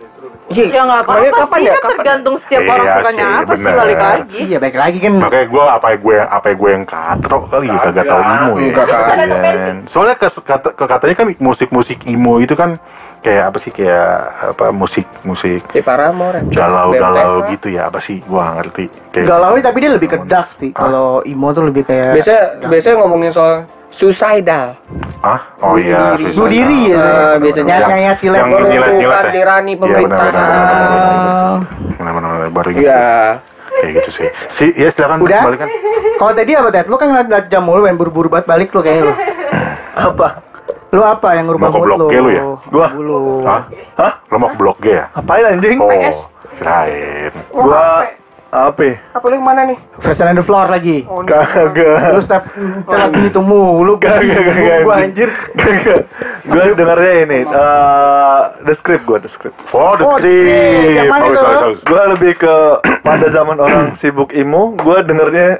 Iya, Ya nggak apa-apa kapan sih, ya? kan Kapan? tergantung setiap Iya orang sukanya sih, apa sih bener. balik lagi. Iya, baik lagi kan. Makanya gue apa gue apa gue yang katro kali ya kagak tahu emo ya. Iya. Soalnya ke, kata, ke- katanya kan musik-musik emo itu kan kayak apa sih kayak apa musik musik Eh Paramore. galau-galau gitu ya apa sih gua nggak ngerti kayak Galau tapi dia lebih ke dark sih. Kalau emo tuh lebih kayak Biasanya biasanya ngomongin soal suicidal. ah oh iya suicide. bunuh diri ya. Ah, biasanya. Yang gitu. nyilet-nyilet Bukan ya? tirani Iya, benar. Ah. Benar-benar baru gitu Iya. kayak gitu sih si ya silakan Udah? kembalikan Kalau tadi apa Ted? Lu kan ngeliat jam mulu pengen buru-buru banget balik lu kayaknya lu. Apa? Lu apa yang ngerubah Mau ke mood Blok lu? G lu ya? Gua. Lu. Hah? Hah? lo mau ke blok G ya Apain anjing? oh kirain Gua apa? Apa lu yang mana nih? Fashion on the floor lagi. Kagak. Lu step telat itu mulu. Gak, gak, gak, gak. Gua anjir. Gue dengarnya ini, eh the script gue, the script. oh the Oh, The Script. Yang mana itu? bagus Gue lebih ke pada zaman orang sibuk emo, gue dengarnya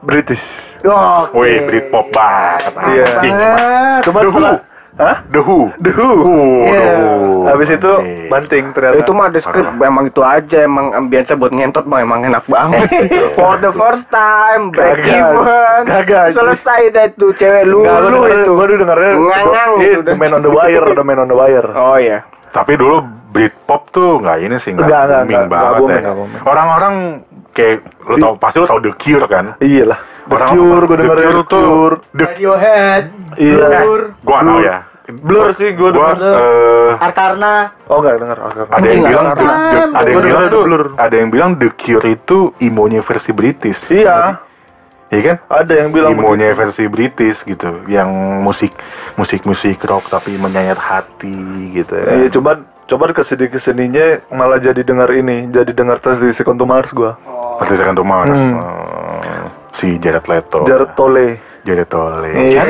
British. Oh, Wih, Britpop banget Iya. banget. Cuma setelah, hah? The Who The Who. Oh, Iya. The Who. Habis itu Oke. banting ternyata. Itu mah ada skrip emang itu aja emang ambience buat ngentot mah emang enak banget. For the first time break Kagak. even. Anjing. Selesai deh tuh cewek lu Nggak, lu itu. Gue dulu dengarnya Ngangang iya, gitu The. Man on the Wire, The Man on the Wire. Oh iya. Tapi dulu Britpop tuh nggak ini sih nggak booming nggak banget ya. Orang-orang kayak lo tau pasti lo tau The Cure kan? Iya lah. The Orang- Cure, gue The dengerin Cure The tuh Cure. The Radiohead. Iya. Blur. gua nggak tahu ya. Blur sih gue Gua denger. eh, Arkarna. Oh enggak denger. Oh, enggak. ada yang bilang The- ada yang Gua bilang tuh ada yang bilang The Cure itu imonya versi British. Iya, Iya kan? ada yang bilang Imonya versi British gitu, yang musik musik musik rock tapi menyayat hati gitu. Iya, coba coba ke sini ke sininya malah jadi dengar ini, jadi dengar to Mars gua. Second to Mars. eh, si Jared Leto. Jared Tole. Jared Tole. Iya.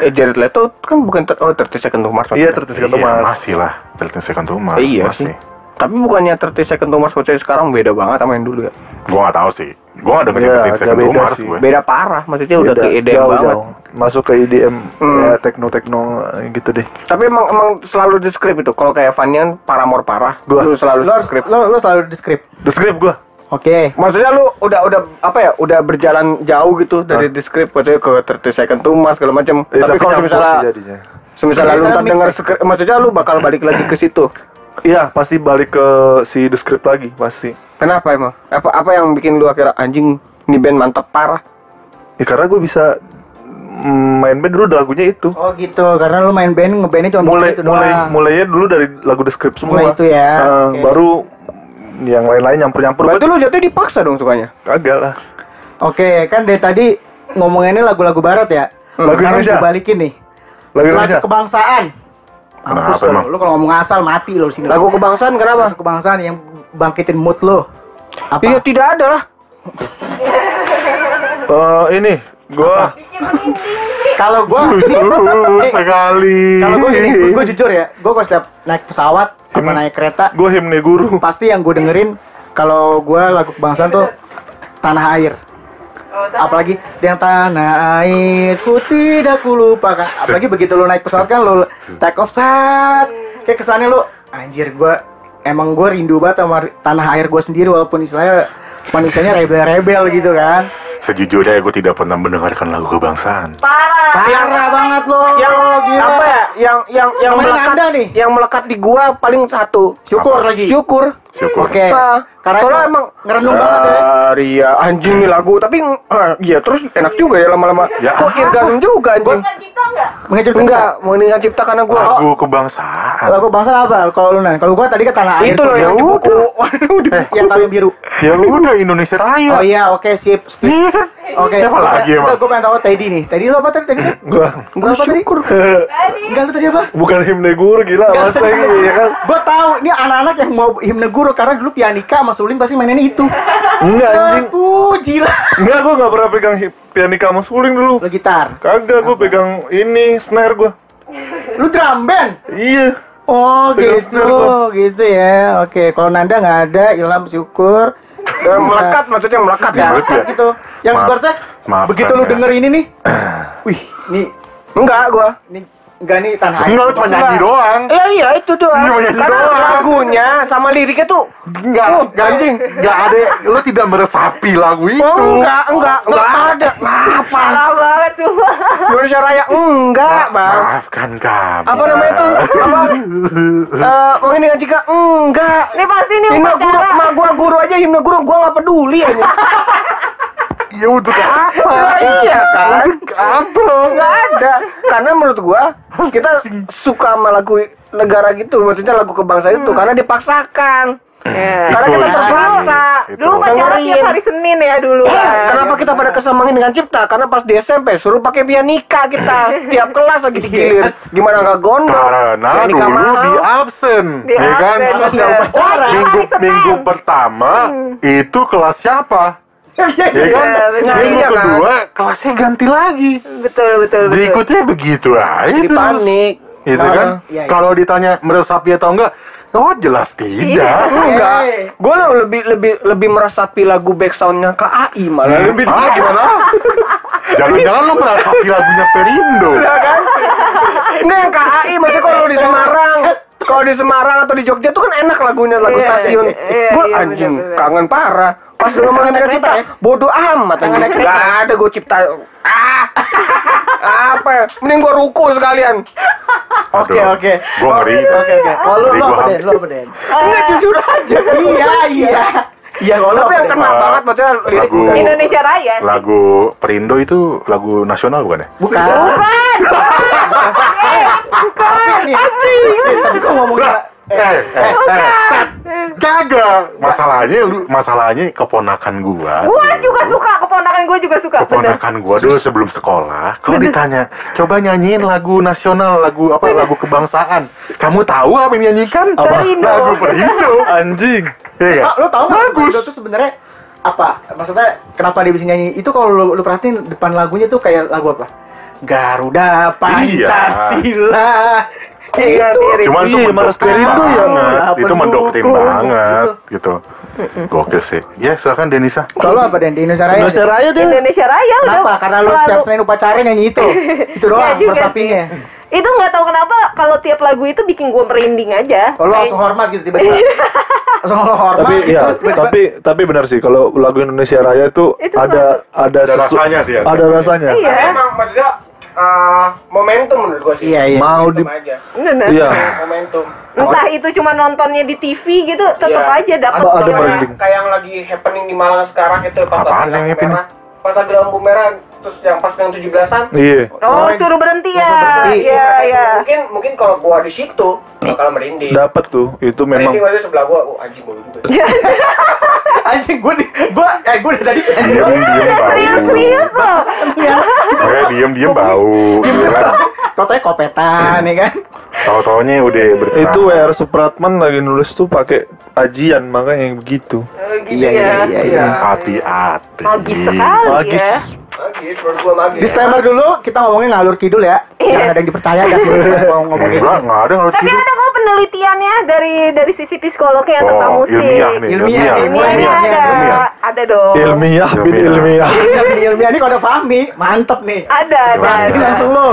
Eh Jared Leto kan bukan ter- oh 30 Second to Mars. Iya, Thursday Second to Iya, Mars. masih lah. Artis Second to Mars Iya masih. sih. Tapi bukannya 30 Second to Mars maksudnya sekarang beda banget sama yang dulu ya. Gua gak tahu sih. Gua gak dengerin Iya, Artis agak Second to Mars sih. gue. Beda parah, maksudnya udah Beda, ke EDM jauh, banget. jauh. Masuk ke IDM, Hmm. ya tekno-tekno gitu deh. Tapi emang emang selalu di script itu. Kalau kayak Vanyan Paramore parah, Gua. lu selalu Lo, harus- script. lo, lo selalu di script. The script gua. Oke. Maksudnya lu udah udah apa ya? Udah berjalan jauh gitu dari di script maksudnya ke 30 Second to Mars segala macam. Eh, Tapi kalau campur misalnya. Misalnya lu ntar denger ya? script, maksudnya lu bakal balik lagi ke situ. Iya, pasti balik ke si The Script lagi, pasti. Kenapa emang? Apa apa yang bikin lu akhirnya anjing ini band mantap parah? Ya karena gue bisa mm, main band dulu lagunya itu. Oh gitu, karena lu main band ngebandnya cuma mulai bisa itu mulai doang. mulainya dulu dari lagu The Script semua. Mulai itu ya, Eh, oke. Baru yang lain-lain nyampur-nyampur. Berarti lu jatuh dipaksa dong sukanya. Kagak lah. Oke, kan dari tadi ngomonginnya lagu-lagu barat ya. Lagu Sekarang Indonesia. balikin nih. Lagu Lagu Indonesia. kebangsaan. Kenapa Mampus emang? lu, lu kalau ngomong asal mati lo sini. Lagu kebangsaan kenapa? Lagu kebangsaan yang bangkitin mood lo. Apa? Iya tidak ada lah. Eh, ini gua Kalau gua Lucu sekali. kalau gua jujur ya, gua kalau setiap naik pesawat apa naik kereta, Gue himne guru. pasti yang gue dengerin kalau gua lagu kebangsaan tuh tanah air. Apalagi yang tanah air ku tidak ku lupakan. Apalagi begitu lu naik pesawat kan lu take off saat kayak kesannya lu anjir gua emang gua rindu banget sama tanah air gua sendiri walaupun istilahnya manusianya rebel-rebel gitu kan. Sejujurnya gue tidak pernah mendengarkan lagu kebangsaan. Parah. Parah banget lo. yang gila. apa ya yang yang yang melekat Anda nih. yang melekat di gua paling satu Syukur lagi. syukur Syukur. Oke. Ah, Karena soalnya itu emang ngerenung banget ya. Ah, Ria anjing nih lagu tapi ah, iya terus enak juga ya lama-lama Ya, kok irganum juga anjing kita enggak? Mau dengan cipta karena gua Lagu kebangsaan. Lagu bangsa apa? Kalau lu nan, kalau gua tadi ke tanah air. itu loh Ya yang di buku udah. waduh yang tahu yang biru. Ya udah Indonesia Raya. Oh iya, oke sip. skip. Iya kan? Oke. Apa lagi emang? Gue pengen tahu Teddy nih. Teddy lo apa tadi? Tadi kan? Gua Gua apa tadi? Enggak lu tadi apa? bukan himne guru gila mas ini ya kan. Gue tahu ini anak-anak yang mau himne guru karena dulu pianika sama Suling pasti mainin itu. Enggak anjing. Tuh, gila. Enggak gua enggak pernah pegang pianika sama suling dulu. Lo gitar. Kagak gua pegang ini snare gua. Lu drum band. Iya. Oh gitu, gitu ya. Oke, kalau Nanda nggak ada, Ilham syukur. Eh, melekat maksudnya melekat ya Ya, Betul ya? gitu. Yang Maaf. ibaratnya begitu lu ya. denger ini nih. Wih, nih enggak gua nih enggak nih tanah air. Enggak, lu cuma nyanyi doang. Iya iya itu doang. Iya, nyanyi Karena doang. lagunya sama liriknya tuh Enggak, enggak anjing. Enggak ada. Lu tidak meresapi lagu itu. Oh enggak enggak enggak ada. Apa? Parah banget cuma. Indonesia Raya enggak, Bang. Maafkan kami. Apa namanya itu? Apa? Eh, mau ini jika enggak. Ini pasti nih Himne guru, ma gua guru aja himne guru gua nggak peduli aja. Ya untuk apa? iya kan? Untuk apa? Nggak ada. Karena menurut gua kita suka sama lagu negara gitu, maksudnya lagu kebangsaan itu karena dipaksakan. Ya. Karena Itu kita terpaksa. Dulu pacaran tiap hari Senin ya dulu kan. Kenapa kita pada kesamangin dengan cipta? Karena pas di SMP suruh pakai pianika kita tiap kelas lagi digilir. Gimana nggak gondok? Karena Pianika dulu mahal. di absen, Di ya kan? absen. Minggu minggu pertama itu kelas siapa? Iya, iya, Ya kan? Iya. Minggu Iya kan? kedua kelasnya ganti lagi. Betul betul betul. Berikutnya begitu aja Di terus. panik. Gitu kan? Iya, iya. Kalau ditanya meresapi atau enggak, oh jelas tidak. Enggak. Hey. Gue lebih lebih lebih meresapi lagu backsoundnya KAI malah lebih Ah, gimana? Jangan-jangan lo meresapi lagunya Perindo. Iya kan? Enggak yang KAI maksudnya kalau di Semarang kalau di Semarang atau di Jogja tuh kan enak lagunya lagu Iya, stasiun. iya, gue iya, anjing bener, bener. kangen parah. Pas Kangen mereka naik kereta ya? bodoh amat anjing. Gak ada gue cipta. Ah. Apa ya? Mending gue ruku sekalian. Oke, oke. Gua ngeri. Oke, oke. Kalau lu lu apa Den? Lu apa Den? Enggak jujur aja. Iya, iya. Iya, kalau Tapi yang kena banget maksudnya lirik Lagu. Indonesia Raya. sih. lagu Perindo itu lagu nasional bukan ya? Bukan. Bukan. Nih, nih, tapi kok ngomongnya Eh, eh, eh. Kagak. Masalahnya lu masalahnya keponakan gua. Gua juga suka keponakan gue juga suka. Bener. Keponakan gua dulu sebelum sekolah, kalau ditanya, coba nyanyiin lagu nasional, lagu apa, lagu kebangsaan. Kamu tahu apa yang nyanyikan? Perindo. Lagu Perindo. Anjing. Iya? Ah, lo tau nggak Bagus. Perindo tuh sebenarnya apa? Maksudnya kenapa dia bisa nyanyi? Itu kalau lu, lu perhatiin depan lagunya tuh kayak lagu apa? Garuda Pancasila. Iya, itu. mirip. Cuman itu Iya, mendoktrin Maros Perindo ya. banget. Lah, Itu mendoktrin banget gitu. Gokil sih. Ya, silakan Denisa. Kalau apa Den di Indonesia Raya? Indonesia Raya deh. Indonesia Raya udah. Kenapa? Karena lu setiap Senin upacara nyanyi itu. Itu doang Iya meresapinya. sih. Itu nggak tahu kenapa kalau tiap lagu itu bikin gue merinding aja. Kalau lu langsung hormat gitu tiba-tiba. langsung lo hormat Tapi gitu. ya, tiba-tiba. tapi tapi benar sih kalau lagu Indonesia Raya itu, Itu ada ada Ada sesu- rasanya sih ya. Ada rasanya. Iya. Emang maksudnya eh, momentum menurut gue sih. Iya, iya. Mau di aja. Iya. Momentum. Entah itu cuma nontonnya di TV gitu, tetap Iya. aja dapat. Ada- ada kayak, yang lagi happening di Malang sekarang itu pas Apaan yang happening? lagi lampu merah terus yang pas dengan 17-an. Iya. Oh, Oh, suruh berhenti ya. Iya, iya. Mungkin mungkin kalau gua di situ bakal merinding. Dapat tuh. Itu memang Merinding aja sebelah gua, oh anjing gua juga. Anjing gue di gua eh gue dari tadi Diem, diem bau. Serius-serius loh. Makanya diem, diem bau. Totonya kopetan ya kan. Tahu-taunya udah bertahan. itu WR Supratman lagi nulis tuh pakai ajian makanya yang begitu. Oh, gitu Iya, ya. iya, iya, iya. Hati-hati. Magis sekali Magis. ya. Lagi gua magis. Disclaimer dulu, kita ngomongnya ngalur kidul ya. Jangan ada yang dipercaya dah kalau ngomongin. Enggak, enggak ada ngalur Tapi kidul. ada kok penelitiannya dari dari sisi psikolognya Oh, tentang musik. ilmiah nih, Ilmiah, ilmiah, ilmiah, ilmiah, ada, ilmiah. ada dong. Ilmiah, bin Ilmiah. ilmiah. Ilmiah, ilmiah ini kalau ada Fahmi, mantep nih. Ada, ada, ada. langsung lo.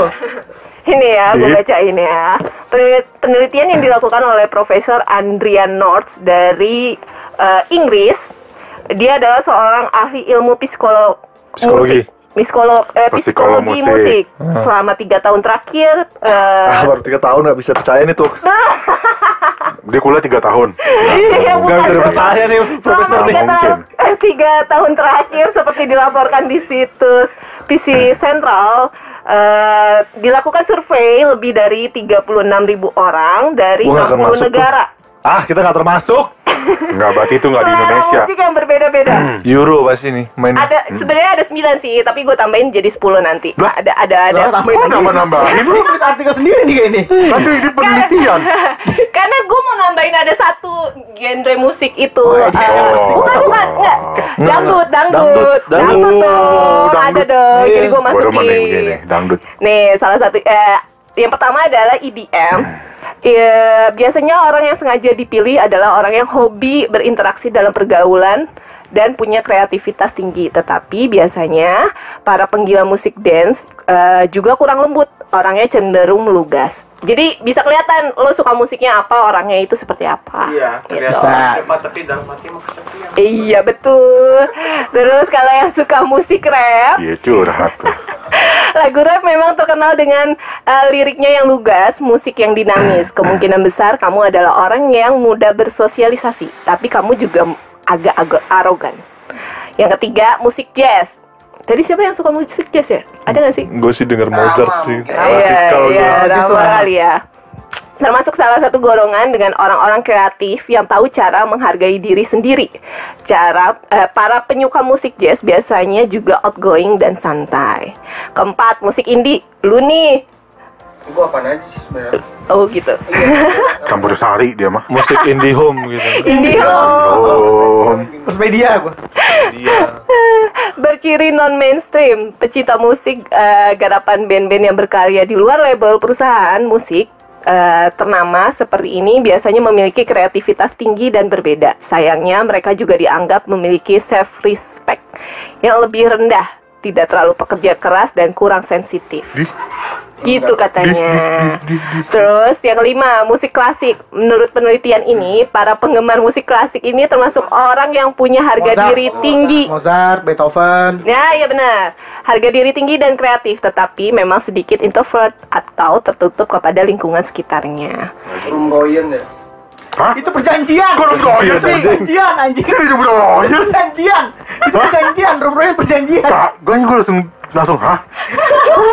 Ini ya, gue bacain ya. Penelit- Penelitian yang dilakukan oleh Profesor Andrian North dari eh, Inggris. Dia adalah seorang ahli ilmu psikolo Psikologi. musik. Psikolo, eh, Psikolo psikologi musik. musik. Selama tiga tahun terakhir, eh, Ah, baru tiga tahun nggak bisa percaya nih tuh. Dia kuliah 3 tahun. iya, Nggak bisa bukan. dipercaya nih profesor nih. tiga Mungkin. eh, tiga tahun terakhir seperti dilaporkan di situs PC Central eh, dilakukan survei lebih dari 36.000 orang dari akan 60 masuk tuh. Ah, kita nggak termasuk. Enggak, berarti itu enggak di Indonesia. musik yang berbeda-beda. Euro pasti nih main. ada sebenarnya ada 9 sih, tapi gue tambahin jadi 10 nanti. Lah? Ada ada ada. Lo tambahin lagi. nambah-nambahin Ini nulis artikel sendiri nih kayak ini. Kan ini penelitian. Karena gue mau nambahin ada satu genre musik itu. Oh, Eh, oh. bukan bukan enggak. Dangdut, dangdut. Dangdut, Dangdut dangdut. dong. Oh, Ada dong. Jadi gue Gua demen nih masukin. dangdut. Nih, salah satu eh yang pertama adalah EDM. Ya, biasanya orang yang sengaja dipilih adalah orang yang hobi berinteraksi dalam pergaulan dan punya kreativitas tinggi. Tetapi biasanya para penggila musik dance eh, juga kurang lembut, orangnya cenderung melugas. Jadi bisa kelihatan lo suka musiknya apa, orangnya itu seperti apa. Iya, Gitu. Bisa. Tapi dalam hati mah kesepian. Iya betul. Terus kalau yang suka musik rap, Iya curhat. Lagu rap memang terkenal dengan uh, liriknya yang lugas, musik yang dinamis. Kemungkinan besar kamu adalah orang yang mudah bersosialisasi, tapi kamu juga agak-agak arogan. Yang ketiga, musik jazz. Tadi siapa yang suka musik jazz ya? Ada nggak sih? Gue sih denger Mozart sih. Iya, Klasikal iya, Rama Rama. kali ya. Termasuk salah satu golongan dengan orang-orang kreatif yang tahu cara menghargai diri sendiri. Cara eh, para penyuka musik jazz biasanya juga outgoing dan santai. Keempat, musik indie. Lu nih. Gua apaan aja sih sebenarnya. Oh gitu. Campur sari dia mah. Musik indie home gitu. Indie Oh, Terus media gua. berciri non mainstream, pecinta musik eh, garapan band-band yang berkarya di luar label perusahaan musik eh, ternama seperti ini biasanya memiliki kreativitas tinggi dan berbeda. Sayangnya mereka juga dianggap memiliki self respect yang lebih rendah, tidak terlalu pekerja keras dan kurang sensitif. Gitu katanya. Terus yang kelima, musik klasik. Menurut penelitian ini, para penggemar musik klasik ini termasuk orang yang punya harga Mozart. diri tinggi. Mozart, Beethoven. Ya, ya benar. Harga diri tinggi dan kreatif, tetapi memang sedikit introvert atau tertutup kepada lingkungan sekitarnya. Ya. Hah? Itu perjanjian. Kok Itu anjing? perjanjian anjing. Udah Royal. Perjanjian. Itu perjanjian, Rum Royal perjanjian. Kak, gue gue langsung langsung hah?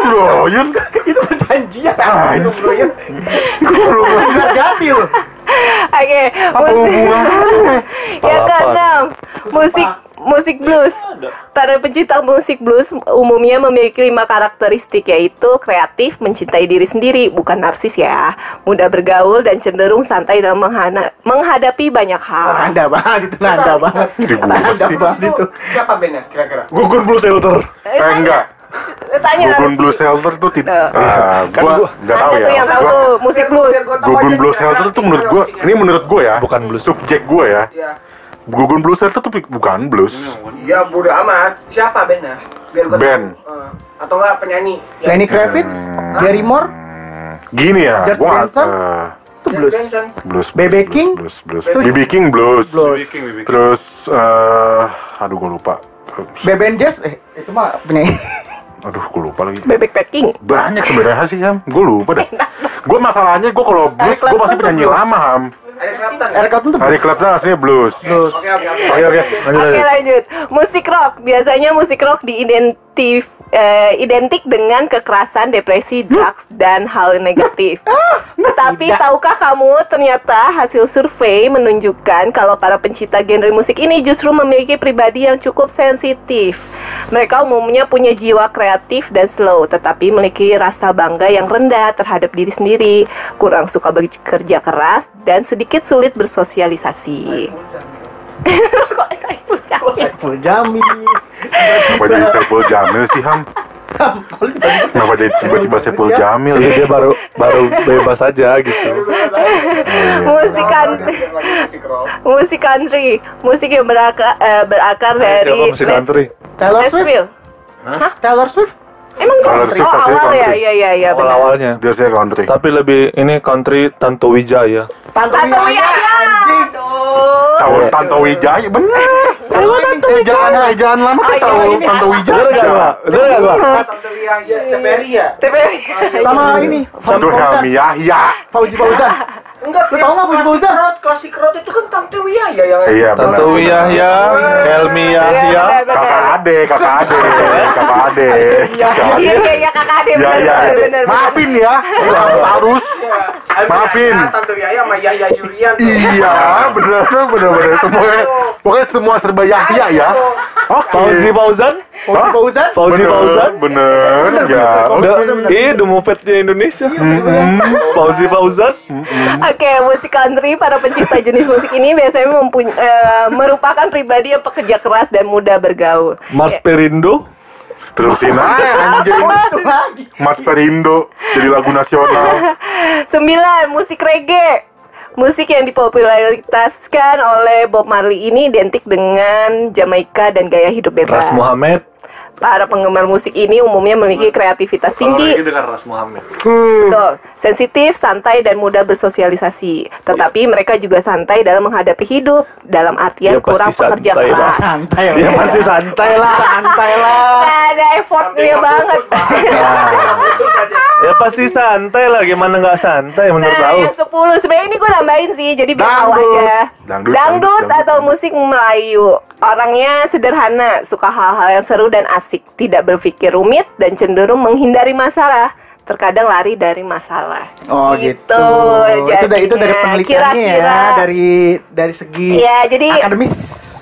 Royal? Itu perjanjian. Anjing. Rum Royal. Benar jati loh. Oke, Apa hubungannya? Yang Balapan. keenam, musik musik blues. Para pencinta musik blues umumnya memiliki lima karakteristik yaitu kreatif, mencintai diri sendiri, bukan narsis ya, mudah bergaul dan cenderung santai dalam menghana- menghadapi banyak hal. Nanda banget itu nanda banget. Nanda banget itu. Siapa bandnya kira-kira? Gugun Blue Shelter. Eh, Eh enggak. Tanya Gugun narsis. Blue Shelter tuh tidak. Eh. Ah, Kan gua gua- nggak tahu ya. yang tahu gua, musik blues. Gugun Blue Shelter tuh menurut gua, ini menurut gua ya. Bukan blues. Subjek gua ya. Gugun Blue Shelter tuh bukan blues. Ya bodo amat. Siapa bandnya? Biar gua Band. Eh, atau enggak penyanyi? Ya. Lenny Kravitz, Gary Moore, Gini ya, George gua nggak, Benson? eh, itu blues. Blues. BB blues, King? Blues, blues, blues. BB King blues. Blues. Terus eh aduh gua lupa. Beben Jazz, eh itu mah penyanyi. Aduh, gua lupa lagi. Bebek packing. Banyak sebenarnya sih, Ham. Gue lupa deh. Gue masalahnya gue kalau blues, gue pasti penyanyi blues. lama, Ham. Ada Clapton. Eric Clapton tuh Eric Clapton aslinya blues. blues. Oke oke oke. Oke oke, lanjut Oke lanjut. lanjut. Musik rock biasanya musik rock diidentif eh, identik dengan kekerasan, depresi, drugs dan hal negatif. Tetapi tidak. tahukah kamu ternyata hasil survei menunjukkan kalau para pencinta genre musik ini justru memiliki pribadi yang cukup sensitif. Mereka umumnya punya jiwa kreatif dan slow, tetapi memiliki rasa bangga yang rendah terhadap diri sendiri, kurang suka bekerja keras dan sedikit sulit bersosialisasi. Kok saya Kok Saiful Jamil? Kenapa jadi Saiful Jamil sih Ham? Kalau tiba-tiba Kenapa jadi tiba-tiba Saiful Jamil? Jadi dia baru baru bebas aja gitu. musik country musik country musik yang berakar eh, berakar dari Siapa musik country? Taylor Swift. Nashville Taylor Swift. emang Taylor country oh awal ya country. iya iya iya benar Awal-awalnya. Dia saya country. Tapi lebih ini country Tanto Wijaya. Tanto Tanto Wijaya. Wijaya Anjing. Aduh. Tahu Tanto Wijaya bener. Kalau ini Ejaan ejaan lama kan Oh, iya, tahu Tanto Bener gak Wijaya. gua? Bener gak gua? Tanto Wijaya, TVRI TVRI. Sama ini, Fauzi Fauzan. Yahya. Fauzi Fauzan. Enggak, Lu tau nggak Fauzi Fauzan? Klasik road itu kan Tante Wiyaya yang Iya benar. Tanto Yahya, Helmi Iya, Yahya. benar, benar. Kakak ade, kakak ade, kakak ade. Kakak ade. Iya iya iya kakak Ade Ya benar ya. benar benar. Maafin ya, Ilham Sarus. Maafin. Tante Wiyaya sama Yahya Yurian. Iya, bener bener bener. Semuanya, pokoknya semua serba Yahya ya. Oke. Fauzi Fauzan. Fauzi? Fauzan. Fauzi Bener, Fauzan. bener, ya. Iya, The Movie-nya Indonesia. Fauzi Fauzan. Oke, musik country para pencipta jenis musik ini biasanya mempuny- eh, merupakan pribadi yang pekerja keras dan mudah bergaul. Mars Perindo. Terusin aja anjing. Mas Perindo jadi lagu nasional. Sembilan, musik reggae. Musik yang dipopularitaskan oleh Bob Marley ini identik dengan Jamaika dan gaya hidup bebas. Ras Muhammad. Para penggemar musik ini umumnya memiliki kreativitas tinggi, dengan Ras Muhammad. Betul. sensitif, santai, dan mudah bersosialisasi. Tetapi mereka juga santai dalam menghadapi hidup, dalam artian Ya, kurang pekerja santai lah. keras. Santai lah. Ya pasti santai lah. Santai lah. Nggak ada effortnya banget. Ya pasti santai lah. Gimana nggak santai menurut Nah, tahu? yang 10 sebenarnya ini gue nambahin sih, jadi biar tahu Dangdut. aja. Dangdut, Dangdut dangdut, atau musik Melayu. Orangnya sederhana, suka hal-hal yang seru dan asik, tidak berpikir rumit dan cenderung menghindari masalah. Terkadang lari dari masalah. Oh gitu. Gitu, Itu dari itu dari penelitiannya ya, Kira-kira. dari dari segi Iya, jadi akademis.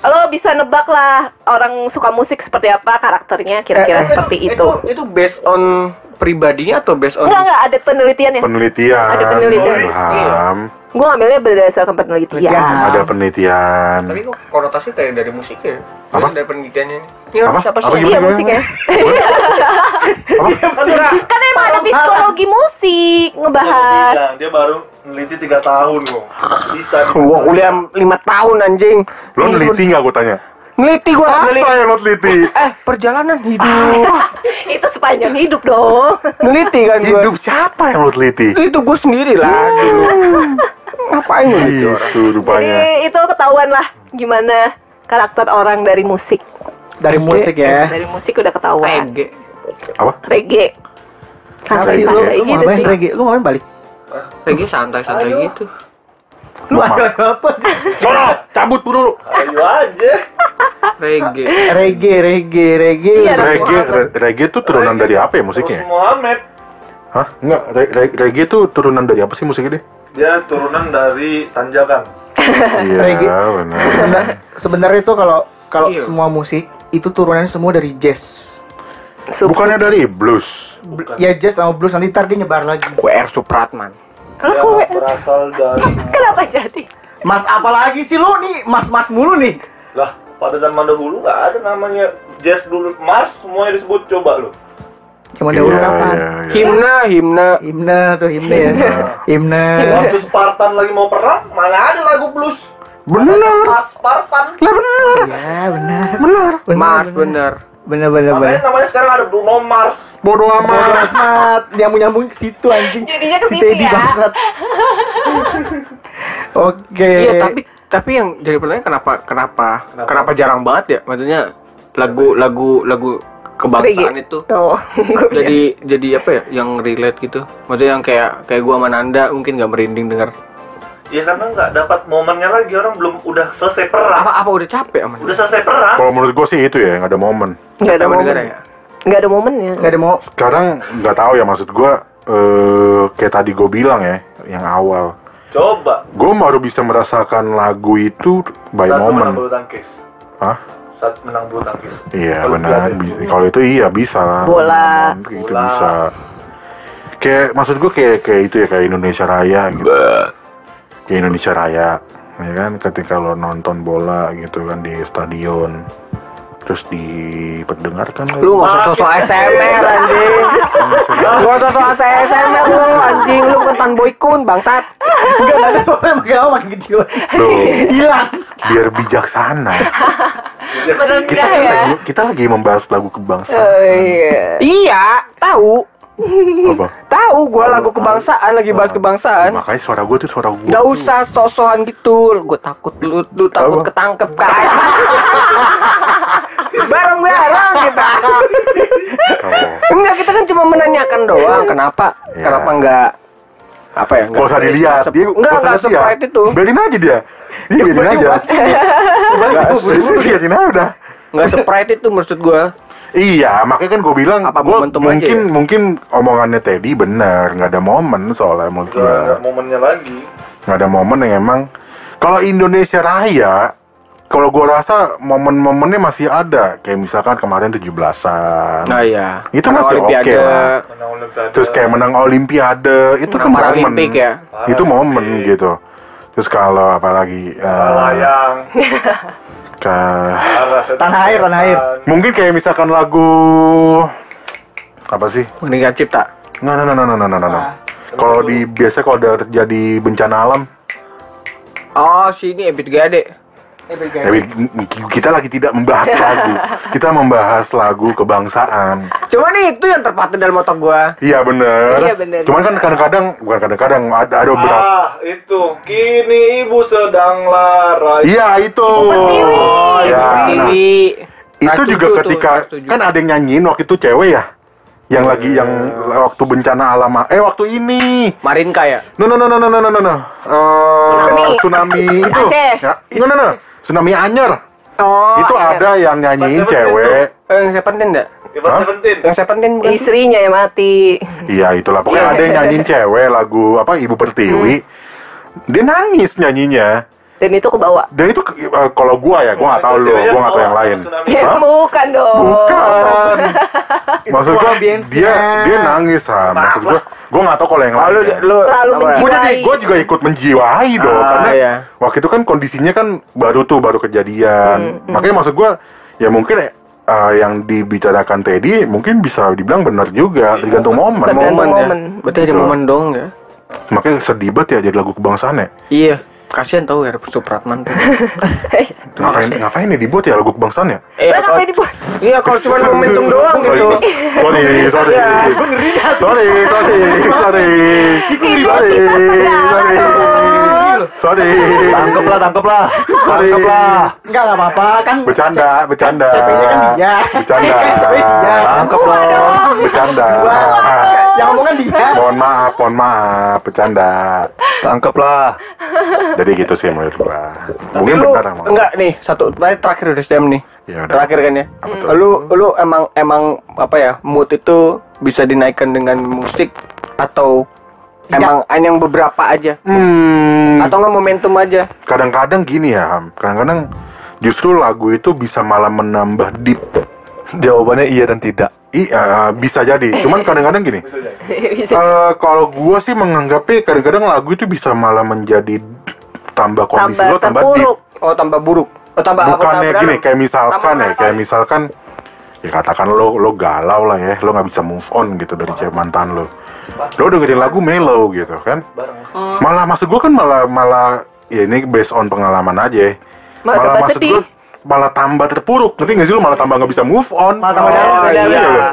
lo bisa nebak lah orang suka musik seperti apa karakternya kira-kira Eh, eh, seperti itu. Itu itu based on pribadinya atau based on Enggak enggak ada penelitiannya. Penelitian. Ada penelitian. Paham. Gue ngambilnya berdasarkan penelitian. Penelitian. Ada penelitian. Tapi kok konotasi kayak dari musiknya ya? Apa? Dari penelitiannya ini. Ini Apa? siapa Apa sih? Iya musik ya. kan emang ada psikologi musik ngebahas. dia baru neliti tiga tahun kok. Bisa. Gua kuliah 5 tahun anjing. Lo neliti nggak gue tanya? Neliti gua. Apa Neliti. yang lo teliti? Eh, perjalanan hidup. Itu sepanjang hidup dong. Neliti kan gua. Hidup siapa yang lo teliti? Itu gua sendiri lah dulu. Ngapain neliti orang? Itu rupanya. Jadi itu ketahuan lah gimana karakter orang dari musik. Dari musik ya. Dari musik udah ketahuan. Reggae. Apa? Reggae. Apa sih lu, Santai-santai lu gitu ngapain reggae? Lu ngapain balik? Reggae santai-santai gitu. Lu ada apa? Sono, cabut dulu. Ayo aja. Reggae. Reggae, reggae, reggae. Iya, Reggae, re- reggae itu turunan dari apa ya musiknya? Muhammad. Hah? Enggak, re- re- reggae itu turunan dari apa sih musiknya deh? Dia turunan dari Tanjakan. Iya, Reggae. benar. Sebenar- Sebenarnya itu kalau kalau Iya. semua musik itu turunannya semua dari jazz. Sub- Bukannya dari blues. Bl- Ya jazz sama blues nanti ntar dia nyebar lagi. WR Supratman. Kalau kowe berasal dari kenapa jadi? Mas apa lagi sih lu nih? Mas-mas mulu nih. lah pada zaman dahulu nggak ada namanya jazz dulu Mars semuanya disebut coba lu Zaman dahulu Iya, kapan? iya, iya. Himna, himna. Himne tuh himne ya. Himne. waktu Spartan lagi mau perang mana ada lagu blues Benar. Mars Spartan Ya benar. Benar. Mas bener. Benar benar makanya benar. namanya sekarang ada Bruno Mars Bodoh amat. Amat nyambung nyambung ke situ anjing. Jadinya ke si situ Teddy ya. bangsat. Oke. Iya, tapi tapi yang jadi pertanyaan kenapa kenapa kenapa, jarang banget ya? Maksudnya lagu lagu lagu kebangsaan Reggae. itu Oh, jadi jadi apa ya yang relate gitu maksudnya yang kayak kayak gua sama Nanda mungkin nggak merinding denger ya karena nggak dapat momennya lagi orang belum udah selesai perang apa apa udah capek sama udah selesai perang Kalau menurut gue sih itu ya, nggak ada momen. nggak ada momen. ya Nggak ada momennya. Gak ada mau Sekarang nggak tahu ya maksud gue. Eh, kayak tadi gue bilang ya, yang awal. coba Gue baru bisa merasakan lagu itu by menang moment. bulu tangkis Hah? saat menang bulu tangkis Iya benar. Kalau itu iya bisa lah. Bola. Itu Bola. bisa. Kayak maksud gue kayak kayak itu ya kayak Indonesia Raya gitu. Kayak Indonesia Raya, ya kan? Ketika lo nonton bola gitu kan di stadion, terus diperdengarkan Lu nggak usah sosok ASMR anjing. Lu nggak usah sosok ASMR lu anjing. Lu kentan boykun bangsat. Enggak ada suara makin lama makin kecil. Hilang. biar bijaksana kita kan ya. kita lagi membahas lagu kebangsaan Oh iya. Iya, tahu. Apa Tahu gua lagu kebangsaan lagi bahas kebangsaan. makanya suara gue tuh suara gue Gak usah sosokan gitu. Gue takut lu, lu takut Apa? ketangkep kan. Bareng-bareng kita. Enggak, kita kan cuma menanyakan doang. Kenapa? Ya. Kenapa enggak apa ya? Gak usah dilihat dia Enggak, enggak seprite itu. biarin aja dia dia biarin aja biarin aja udah enggak seprite itu maksud gua. Iya, makanya kan gue bilang, Apa gua momentum aja mungkin ya? mungkin omongannya Teddy bener, nggak ada momen soalnya menurut Gak ada momennya lagi. nggak ada momen yang emang. Kalau Indonesia Raya, kalau gue rasa momen-momennya masih ada, kayak misalkan kemarin 17-an. Nah, iya. Itu Karena masih oke lah. Menang Olimpiade. Terus kayak menang Olimpiade, itu kan Menang momen. Paralimpik ya. Itu momen gitu. Terus kalau apalagi eh, Layang. ke Tanah air, tanah air. mungkin kayak misalkan lagu apa sih? Meninggal cipta. Nggak, nggak, nggak, nggak, nggak, nggak, nggak. Kalau di biasa kalau ada terjadi bencana alam, Oh, sini Ebit Gade. Ya, kita lagi tidak membahas lagu, kita membahas lagu kebangsaan. Cuman itu yang terpatah dalam otak gua. Iya bener. Iya, bener. Cuman kan kadang-kadang, bukan kadang-kadang ada ada beberapa. Ah, itu. Kini ibu sedang lara. Iya itu. Oh, Ya, nah, itu juga ketika kan ada yang nyanyiin waktu itu cewek ya, yang lagi yang waktu bencana alam. Eh waktu ini. Marinka ya. No no no no no no no no. no. Eh, Tsunami. tsunami itu. Aceh. Ya, no no no. Tsunami Anyer. Oh. itu iya. ada yang nyanyiin cewek. Eh, yang Seventeen enggak? Yang Seventeen bukan? Istrinya yang mati. Iya itulah pokoknya ada yang nyanyiin cewek lagu apa Ibu Pertiwi. Dia nangis nyanyinya. Dan itu ke bawah. Dan itu eh, kalau gua ya, gua nggak tahu lu, Ceweknya gua nggak tahu yang lain. Ya, bukan dong. Bukan. Maksud gua dia dia nangis ah. Maksud gua gua nggak tahu kalau yang lain. lu, ya. lu Terlalu apa? menjiwai. Gua jadi gua juga ikut menjiwai dong Ah, karena iya. waktu itu kan kondisinya kan baru tuh baru kejadian. Makanya maksud gua ya mungkin eh, yang dibicarakan Teddy mungkin bisa dibilang benar juga tergantung momen. Tergantung momen ya. momen. Berarti ada Betul. momen dong ya. Makanya sedih banget ya jadi lagu kebangsaan ya. Iya. Kasihan tahu ya Supratman tuh. Ngapain ngapain nih dibuat ya lagu kebangsaan ya? Eh, kalau- ngapain dibuat? Iya, kalau cuma momentum doang gitu. Sorry, sorry. Iya. Sorry, sorry, sorry. Sorry, sorry. Sorry. Tangkep lah, tangkep lah. Sorry. Tangkep lah. Enggak enggak apa-apa kan. Bercanda, bercanda. CP-nya kan dia. Bercanda. Kan dia. Tangkep lah. Bercanda. Yang ngomong kan dia. Mohon maaf, mohon maaf, bercanda. Tangkep lah. Jadi gitu sih menurut gua. Mungkin lu benar emang. enggak nih, satu terakhir terakhir udah jam nih. Ya udah. Terakhir kan ya. Apa tuh? Lu lu emang emang apa ya? Mood itu bisa dinaikkan dengan musik atau emang hanya yang beberapa aja Hmm, atau enggak momentum aja? kadang-kadang gini ya, Ham. Kadang-kadang justru lagu itu bisa malah menambah deep. Jawabannya iya dan tidak. Iya, bisa jadi. Cuman kadang-kadang gini. Eh, kalau gua sih menganggapnya kadang-kadang lagu itu bisa malah menjadi tambah kondisi Tambah lo tambah deep. terpuruk. Oh, tambah buruk. Oh, tambah? Bukannya Tambah gini, dalam? kayak misalkan Tambah ya, kayak misalkan ya katakan lo lo galau lah ya, lo nggak bisa move on gitu dari cewek mantan lo. Lo dengerin lagu mellow gitu kan. Malah maksud gua kan malah malah ya ini based on pengalaman aja. ya. Malah tambah maksud sedih. Malah tambah terpuruk. Ngerti nggak sih lo malah tambah nggak bisa move on. Malah tambah Oh, dalam. iya. Iya.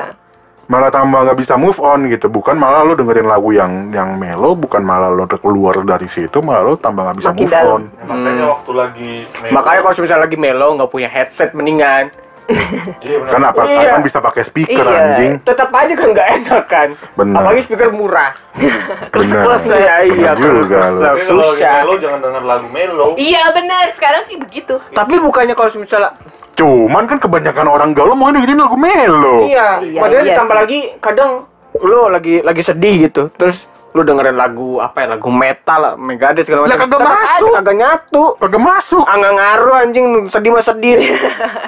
malah tambah nggak bisa move on gitu bukan malah lo dengerin lagu yang yang mellow bukan malah lo keluar dari situ malah lo tambah nggak bisa Makin move dalam. on Makanya waktu lagi Makanya kalau misalnya lagi melo nggak punya headset mendingan. Iya kan apa Iya. kan bisa pakai speaker Iya. anjing Tetap aja kan nggak enak kan. Bener. Apalagi speaker murah. bener Iya iya. Juga lo. kalau melo jangan denger lagu melo. Iya benar, sekarang sih begitu. Tapi bukannya kalau misalnya cuman kan kebanyakan orang galau mau dengerin lagu mellow Iya, Iya, padahal iya ditambah sih. lagi kadang lo lagi lagi sedih gitu. Terus lu dengerin lagu apa ya? Lagu metal lah, Megadeth segala Lah, macam. kagak masuk. Kagak nyatu. kagak masuk Ah, nggak ngaruh anjing sedih mah sedih.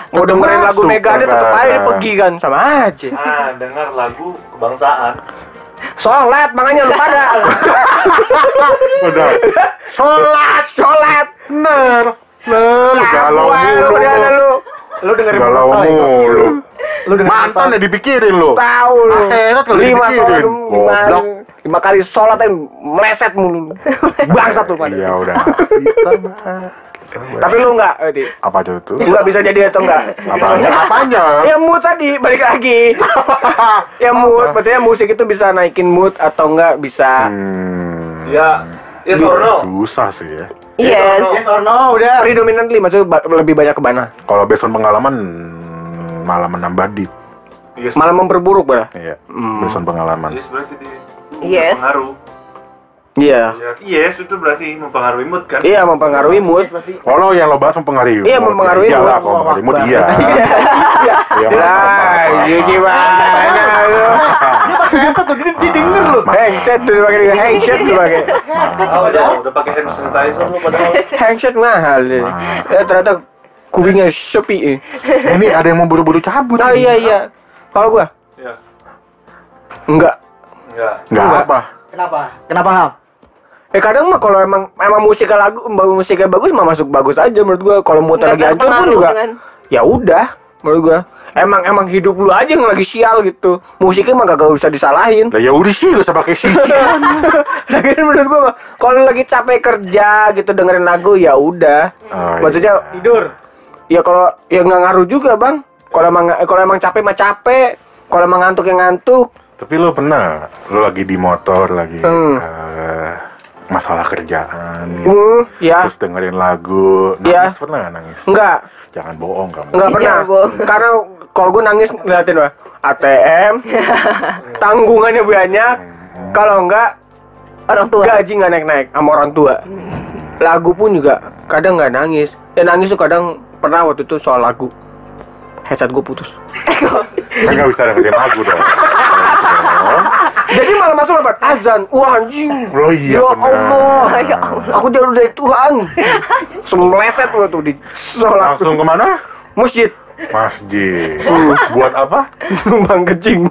Mau Kagak dengerin lagu Megadeth tetap aja pergi kan sama aja. Ah, dengar lagu kebangsaan. Sholat makanya lu pada. udah sholat, sholat. bener bener galau Gua lu mulu lu. Lu dengerin Galau ya, mulu. Lu dengerin Mantan ya dipikirin lu. Tahu lu. Akhirat kalau lima dipikirin. Goblok. lima kali sholat aja meleset mulu. Bangsat lu pada. Iya udah. Tapi lu enggak, Edi. Apa tuh itu? Enggak bisa jadi atau enggak? Apanya? Apanya? Ya mood tadi balik lagi. ya mood, berarti musik itu bisa naikin mood atau enggak bisa Hmm, Ya, yes or no? susah sih ya. Yes. Yes or no, udah. predominantly maksudnya ba- lebih banyak ke mana? Kalau based on pengalaman malah menambah dit. Yes. Malah memperburuk, Bra. Iya. Based on pengalaman. Yes berarti dia Yes. pengaruh. Iya. Ya, yes itu berarti mempengaruhi mood kan? Iya, mempengaruhi mood. Kalau yang lo bahas mempengaruhi. Iya, mood. mempengaruhi Iya lah, mood. kalau mempengaruhi mood Wah, iya. Iya, Lah, maaf, iya maaf, gimana lu? Dia pakai headset tuh, dia, denger lu. Handset tuh pakai handset tuh pakai. Ah, udah, udah pakai hand sanitizer lu padahal. Handset mahal deh. Ya ternyata kupingnya sepi. eh. Ini ada yang mau buru-buru cabut. Nih. iya iya. Kalau gua Ya, enggak. enggak. Nggak Enggak. apa. Kenapa? Kenapa Ham? Eh kadang mah kalau emang emang musiknya lagu musiknya bagus mah masuk bagus aja menurut gua. Kalau Nggak lagi hancur pun juga ya udah menurut gua. Emang emang hidup lu aja yang lagi sial gitu. Musiknya mah gak bisa disalahin. Lah ya udah sih, gak usah pakai sih. Lagian menurut gua kalau lagi capek kerja gitu dengerin lagu ya udah. Oh, Maksudnya Tidur. ya kalau ya nggak ngaruh juga bang. Kalau emang eh, kalau emang capek mah capek. Kalau emang ngantuk ya ngantuk. Tapi lo pernah, lo lagi di motor, lagi Hmm. eh, masalah kerjaan, gitu. Hmm, ya. terus dengerin lagu, Iya. nangis pernah nggak nangis? Enggak, Jangan bohong kamu. enggak Iya, pernah. Bo. Karena kalau gue nangis ngeliatin wah ATM, tanggungannya banyak. Kalau enggak Orang tua. gaji nggak naik-naik sama orang tua. Lagu pun juga kadang nggak nangis. Ya nangis tuh kadang pernah waktu itu soal lagu. Headset gue putus. Kan nggak bisa dengerin lagu dong. Malah masuk apa? Azan. Wah anjing. Oh iya ya benar. Allah. Ya Allah. Aku jauh dari Tuhan. Semeleset gua tuh di sholat Langsung ke mana? masjid. Masjid. Buat apa? Bang kecing.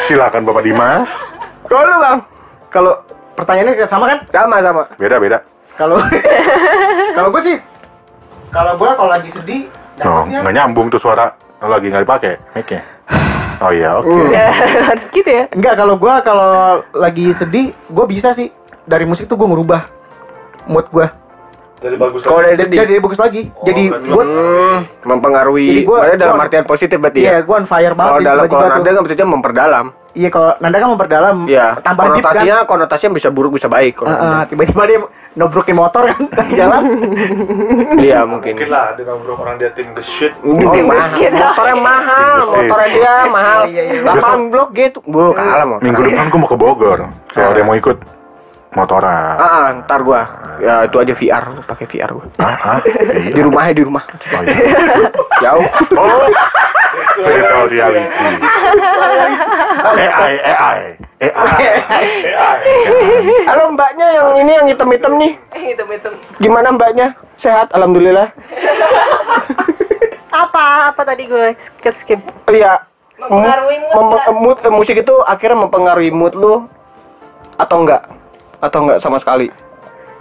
Silakan Bapak Dimas. Kalau bang, Kalau pertanyaannya sama kan? sama sama. Beda beda. Kalau kalau gue sih kalau gue kalau lagi sedih Oh, nggak nyambung tuh suara lagi nggak dipakai mic-nya. Oh iya, oke. Ya, harus gitu ya. enggak kalau gue kalau lagi sedih gue bisa sih dari musik tuh gue ngerubah mood gue Dari bagus Kalau dari jadi, sedih, jadi bagus lagi jadi berarti gue hmm, mempengaruhi. Jadi gua- dalam gua- artian positif berarti iya ya. gue on fire banget Kalau dalam kalau tuh nada kan maksudnya memperdalam. Iya kalau nanda kan memperdalam Iya. tambah deep kan konotasinya bisa buruk bisa baik. nada. tiba-tiba dia nobrokin motor kan di jalan Iya mungkin. Mungkin lah ada nongkrong orang dia tim the shit. Ini mahal. Motornya mahal, motornya dia mahal. Iya, iya, iya. Blok gitu. Bu, kalah. Minggu depan gua mau ke Bogor. Kalau ada yang mau ikut motoran. Ah, ah, ntar gua. Ya itu aja VR, pakai VR gua. Ah, ah, Di rumahnya di rumah. Oh iya. Jauh. Oh, virtual reality. AI, AI, AI. Halo mbaknya yang ini yang hitam-hitam nih. Gitu. Gimana mbaknya? Sehat, alhamdulillah. Apa? Apa tadi gue ke skip? Iya. Mempengaruhi mood mood eh, musik itu akhirnya mempengaruhi mood lu atau enggak? Atau enggak sama sekali?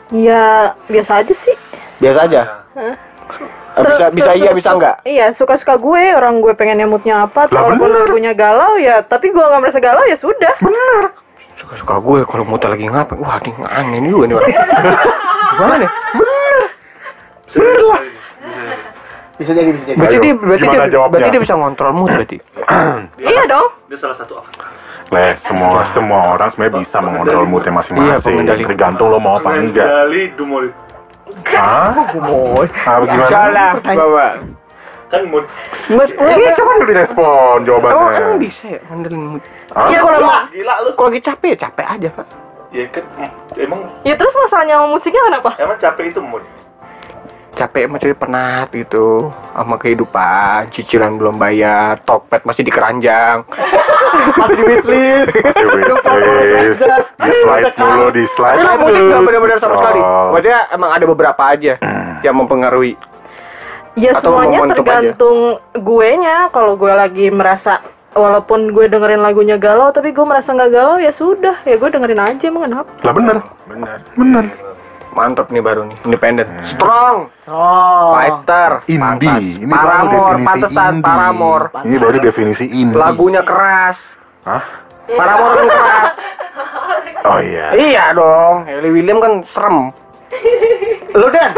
Ya biasa aja sih. Biasa aja. Eh, Bisa bisa su- iya bisa su- enggak? Iya suka-suka gue orang gue pengennya moodnya apa Lah, walaupun bener. lagunya galau ya tapi gue nggak merasa galau ya sudah Suka-suka gue kalau moodnya lagi ngapain? Wah, ini aneh nih juga nih orang. Gimana nih? bisa jadi bisa jadi Berarti Ayo, dia berarti dia, berarti dia bisa ngontrol mood berarti. iya dong Dia salah satu. Leh, semua semua orang sebenarnya bisa mengontrol moodnya Iya, masing-masing. pengendali. Tergantung lo mau apa enggak. Hah? Gumoy Apa gimana? Salah. Bapak. Kan mood. Mas, Ini coba dulu direspon Emang, emang jawabannya. bisa ya ngandelin mood? Iya kalau Gila, gila lu. kalau lagi capek ya capek aja pak. Ya kan emang ya terus masalahnya sama musiknya kenapa emang capek itu mood. Capek macam penat gitu sama kehidupan, cicilan belum bayar, topet masih di keranjang. masih di wishlist Masih wishlist. Di slide dulu, di slide Tapi musik nggak benar-benar sama sekali. Oh. Maksudnya emang ada beberapa aja yang mempengaruhi. ya Atau semuanya aja. tergantung gue nya kalau gue lagi merasa walaupun gue dengerin lagunya galau tapi gue merasa nggak galau ya sudah ya gue dengerin aja emang kenapa Lah bener. Benar. Bener. Mantep nih baru nih independen strong Strong. fighter Indie. Ini pantas. baru paramore definisi pantesan indie. paramore Ini baru definisi indie. lagunya keras Hah? paramore kan keras Oh iya. iya dong Hayley William kan serem Lu Dan,